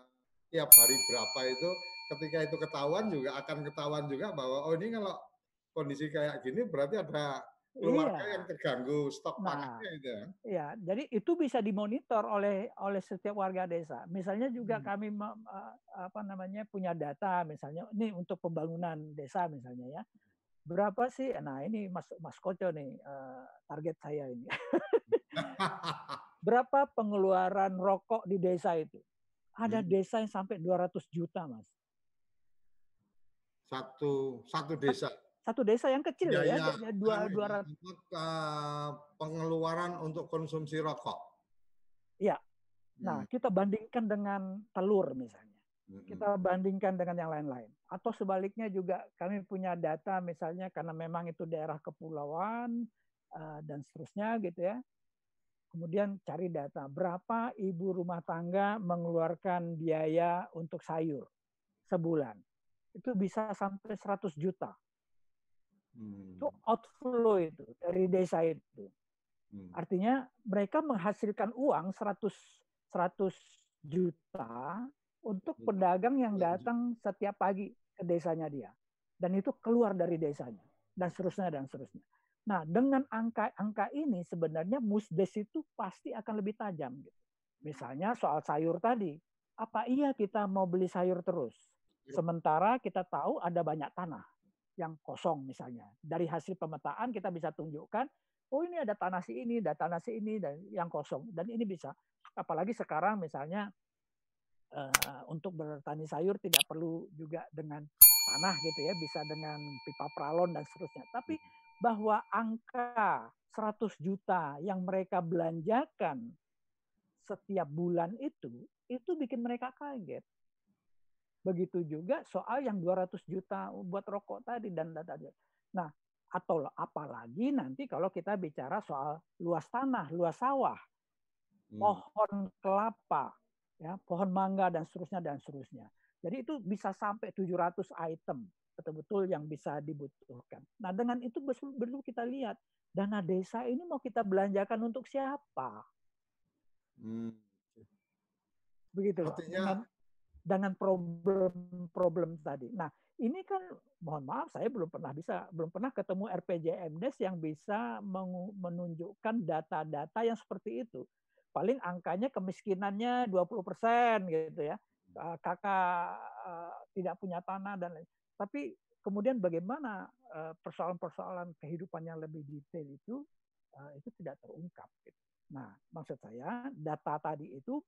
tiap hari berapa itu ketika itu ketahuan juga akan ketahuan juga bahwa oh ini kalau kondisi kayak gini berarti ada keluarga iya. yang terganggu stok nah, pangannya itu ya. Iya, jadi itu bisa dimonitor oleh oleh setiap warga desa. Misalnya juga hmm. kami apa namanya punya data misalnya ini untuk pembangunan desa misalnya ya. Berapa sih? Nah, ini Mas Mas Koco nih uh, target saya ini. (laughs) Berapa pengeluaran rokok di desa itu? Ada hmm. desa yang sampai 200 juta, Mas. Satu satu desa satu desa yang kecil ya, ya, ya dua dua ratus uh, pengeluaran untuk konsumsi rokok. Iya. Nah, hmm. kita bandingkan dengan telur misalnya. Hmm. Kita bandingkan dengan yang lain-lain. Atau sebaliknya juga kami punya data misalnya karena memang itu daerah kepulauan uh, dan seterusnya gitu ya. Kemudian cari data berapa ibu rumah tangga mengeluarkan biaya untuk sayur sebulan. Itu bisa sampai 100 juta Hmm. Itu outflow itu dari desa itu. Hmm. Artinya mereka menghasilkan uang 100 100 juta untuk pedagang yang datang setiap pagi ke desanya dia. Dan itu keluar dari desanya dan seterusnya dan seterusnya. Nah, dengan angka-angka ini sebenarnya musdes itu pasti akan lebih tajam gitu. Misalnya soal sayur tadi, apa iya kita mau beli sayur terus? Iya. Sementara kita tahu ada banyak tanah yang kosong misalnya. Dari hasil pemetaan kita bisa tunjukkan, oh ini ada tanah si ini, ada tanah si ini, dan yang kosong. Dan ini bisa, apalagi sekarang misalnya uh, untuk bertani sayur tidak perlu juga dengan tanah gitu ya, bisa dengan pipa pralon dan seterusnya. Tapi bahwa angka 100 juta yang mereka belanjakan setiap bulan itu, itu bikin mereka kaget. Begitu juga soal yang 200 juta buat rokok tadi dan tadi. Nah, atau apalagi nanti kalau kita bicara soal luas tanah, luas sawah, hmm. pohon kelapa, ya, pohon mangga dan seterusnya dan seterusnya. Jadi itu bisa sampai 700 item betul-betul yang bisa dibutuhkan. Nah, dengan itu perlu kita lihat dana desa ini mau kita belanjakan untuk siapa? Hmm. Begitu. Artinya dengan problem-problem tadi. Nah, ini kan mohon maaf saya belum pernah bisa belum pernah ketemu RPJMDes yang bisa menunjukkan data-data yang seperti itu. Paling angkanya kemiskinannya 20% gitu ya. Eh, kakak eh, tidak punya tanah dan lain. Tapi kemudian bagaimana eh, persoalan-persoalan kehidupan yang lebih detail itu itu tidak terungkap. Gitu. Nah, maksud saya data tadi itu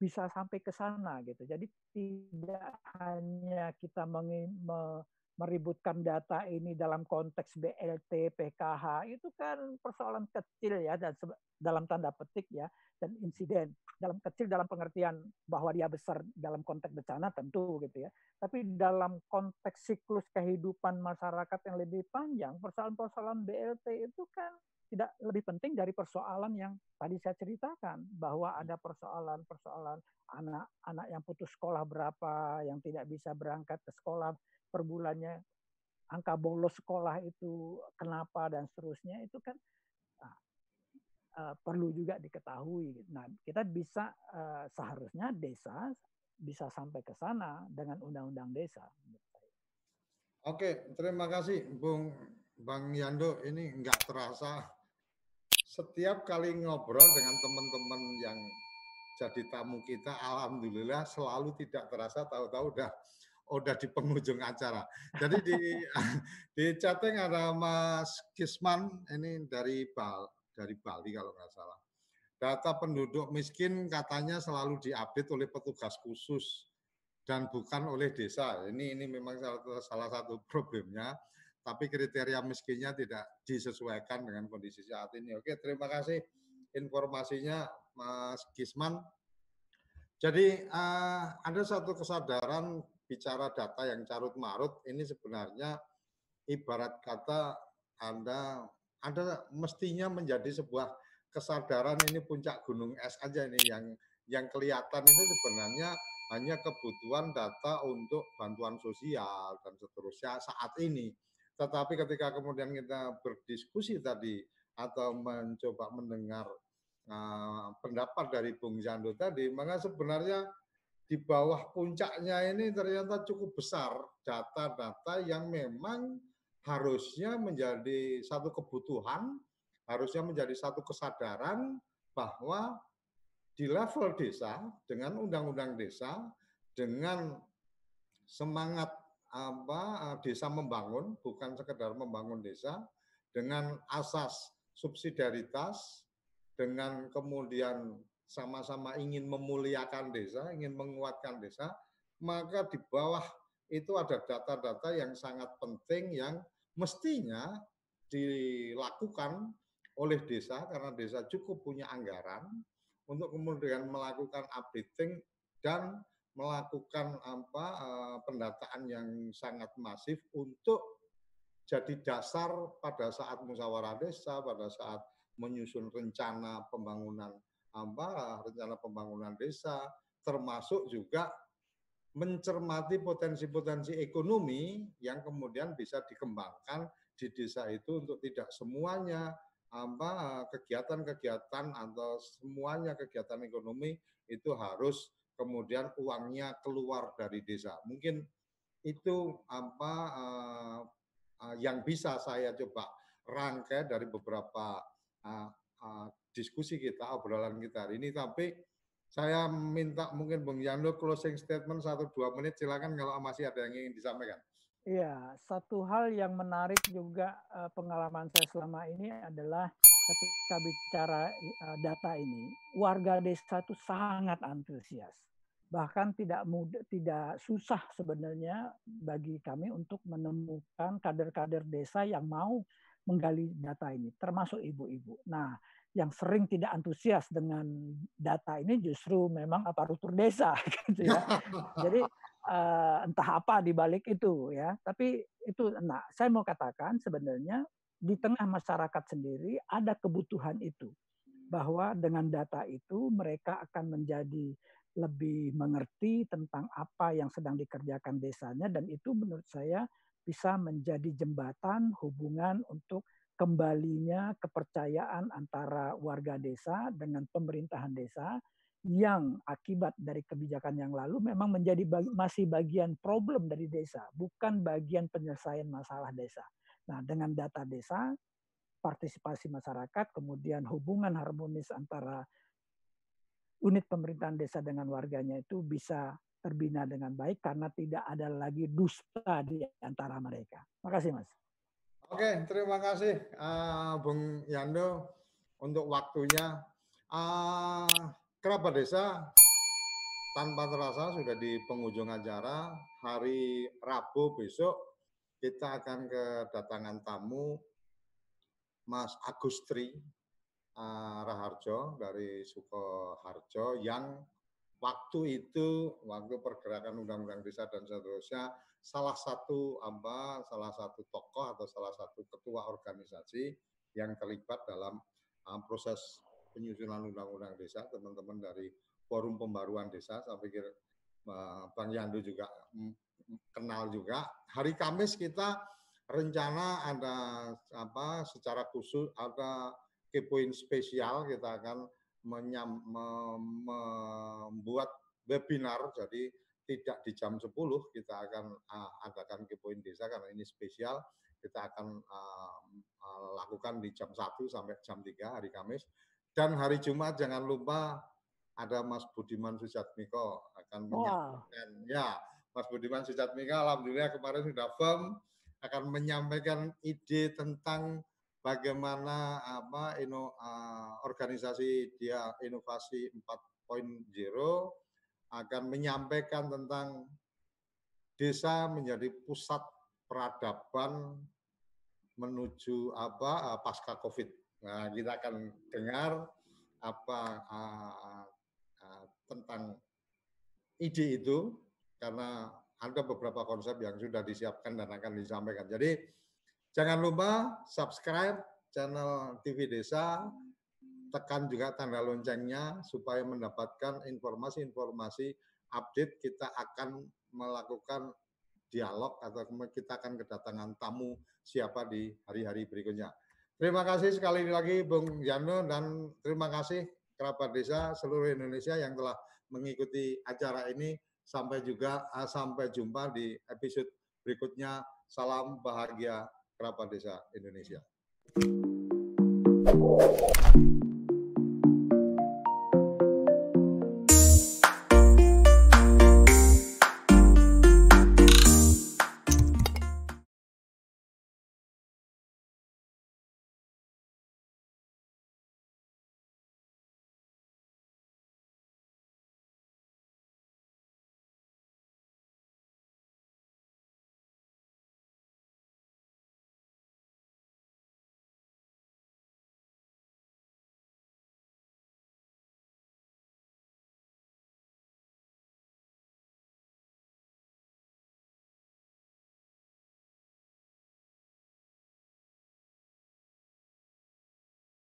bisa sampai ke sana gitu. Jadi tidak hanya kita meributkan data ini dalam konteks BLT, PKH itu kan persoalan kecil ya dan dalam tanda petik ya dan insiden dalam kecil dalam pengertian bahwa dia besar dalam konteks bencana tentu gitu ya. Tapi dalam konteks siklus kehidupan masyarakat yang lebih panjang, persoalan-persoalan BLT itu kan tidak lebih penting dari persoalan yang tadi saya ceritakan bahwa ada persoalan-persoalan anak-anak yang putus sekolah berapa, yang tidak bisa berangkat ke sekolah per bulannya, angka bolos sekolah itu kenapa dan seterusnya itu kan uh, perlu juga diketahui. Nah, kita bisa uh, seharusnya desa bisa sampai ke sana dengan undang-undang desa. Oke, terima kasih Bung Bang Yando. Ini nggak terasa setiap kali ngobrol dengan teman-teman yang jadi tamu kita, alhamdulillah selalu tidak terasa tahu-tahu udah udah di penghujung acara. Jadi di (laughs) di chatting ada Mas Kisman ini dari Bal dari Bali kalau nggak salah. Data penduduk miskin katanya selalu diupdate oleh petugas khusus dan bukan oleh desa. Ini ini memang salah, salah satu problemnya tapi kriteria miskinnya tidak disesuaikan dengan kondisi saat ini. Oke, terima kasih informasinya Mas Gisman. Jadi uh, ada satu kesadaran bicara data yang carut marut ini sebenarnya ibarat kata Anda Anda mestinya menjadi sebuah kesadaran ini puncak gunung es aja ini yang yang kelihatan itu sebenarnya hanya kebutuhan data untuk bantuan sosial dan seterusnya saat ini tetapi ketika kemudian kita berdiskusi tadi atau mencoba mendengar uh, pendapat dari Bung Jando tadi, maka sebenarnya di bawah puncaknya ini ternyata cukup besar data-data yang memang harusnya menjadi satu kebutuhan, harusnya menjadi satu kesadaran bahwa di level desa dengan undang-undang desa dengan semangat apa desa membangun bukan sekedar membangun desa dengan asas subsidiaritas dengan kemudian sama-sama ingin memuliakan desa, ingin menguatkan desa, maka di bawah itu ada data-data yang sangat penting yang mestinya dilakukan oleh desa karena desa cukup punya anggaran untuk kemudian melakukan updating dan melakukan apa eh, pendataan yang sangat masif untuk jadi dasar pada saat musyawarah desa, pada saat menyusun rencana pembangunan apa rencana pembangunan desa termasuk juga mencermati potensi-potensi ekonomi yang kemudian bisa dikembangkan di desa itu untuk tidak semuanya apa kegiatan-kegiatan atau semuanya kegiatan ekonomi itu harus kemudian uangnya keluar dari desa. Mungkin itu apa uh, uh, yang bisa saya coba rangkai dari beberapa uh, uh, diskusi kita, obrolan kita hari ini. Tapi saya minta mungkin Bung Yando closing statement satu dua menit silakan kalau masih ada yang ingin disampaikan. Iya, satu hal yang menarik juga pengalaman saya selama ini adalah ketika bicara data ini, warga desa itu sangat antusias. Bahkan tidak mudah, tidak susah sebenarnya bagi kami untuk menemukan kader-kader desa yang mau menggali data ini, termasuk ibu-ibu. Nah, yang sering tidak antusias dengan data ini justru memang aparatur desa, (laughs) gitu ya. Jadi uh, entah apa di balik itu ya. Tapi itu, nah, saya mau katakan sebenarnya di tengah masyarakat sendiri ada kebutuhan itu bahwa dengan data itu mereka akan menjadi lebih mengerti tentang apa yang sedang dikerjakan desanya dan itu menurut saya bisa menjadi jembatan hubungan untuk kembalinya kepercayaan antara warga desa dengan pemerintahan desa yang akibat dari kebijakan yang lalu memang menjadi bagi, masih bagian problem dari desa, bukan bagian penyelesaian masalah desa. Nah, dengan data desa, partisipasi masyarakat, kemudian hubungan harmonis antara unit pemerintahan desa dengan warganya itu bisa terbina dengan baik karena tidak ada lagi dusta di antara mereka. Makasih, Mas. Oke, terima kasih uh, Bung Yando untuk waktunya. Uh, kerabat desa tanpa terasa sudah di penghujung acara. Hari Rabu besok kita akan kedatangan tamu Mas Agustri uh, Raharjo dari Sukoharjo yang waktu itu waktu pergerakan undang-undang desa dan seterusnya salah satu apa salah satu tokoh atau salah satu ketua organisasi yang terlibat dalam uh, proses penyusunan undang-undang desa. Teman-teman dari forum pembaruan desa saya pikir uh, Bang Yandu juga kenal juga. Hari Kamis kita rencana ada apa secara khusus ada kepoin spesial kita akan menyam, membuat webinar. Jadi tidak di jam 10 kita akan uh, adakan kepoin desa karena ini spesial. Kita akan uh, uh, lakukan di jam 1 sampai jam 3 hari Kamis. Dan hari Jumat jangan lupa ada Mas Budiman Sujatmiko akan menyampaikan. Wow. ya Mas Budiman Sujatmiko alhamdulillah kemarin sudah firm akan menyampaikan ide tentang bagaimana apa ino, uh, organisasi dia inovasi 4.0 akan menyampaikan tentang desa menjadi pusat peradaban menuju apa uh, pasca Covid. Nah, kita akan dengar apa uh, uh, tentang ide itu karena ada beberapa konsep yang sudah disiapkan dan akan disampaikan. Jadi jangan lupa subscribe channel TV Desa tekan juga tanda loncengnya supaya mendapatkan informasi-informasi update kita akan melakukan dialog atau kita akan kedatangan tamu siapa di hari-hari berikutnya. Terima kasih sekali lagi Bung Yano dan terima kasih kerabat desa seluruh Indonesia yang telah mengikuti acara ini. Sampai juga uh, sampai jumpa di episode berikutnya. Salam bahagia kerabat desa Indonesia.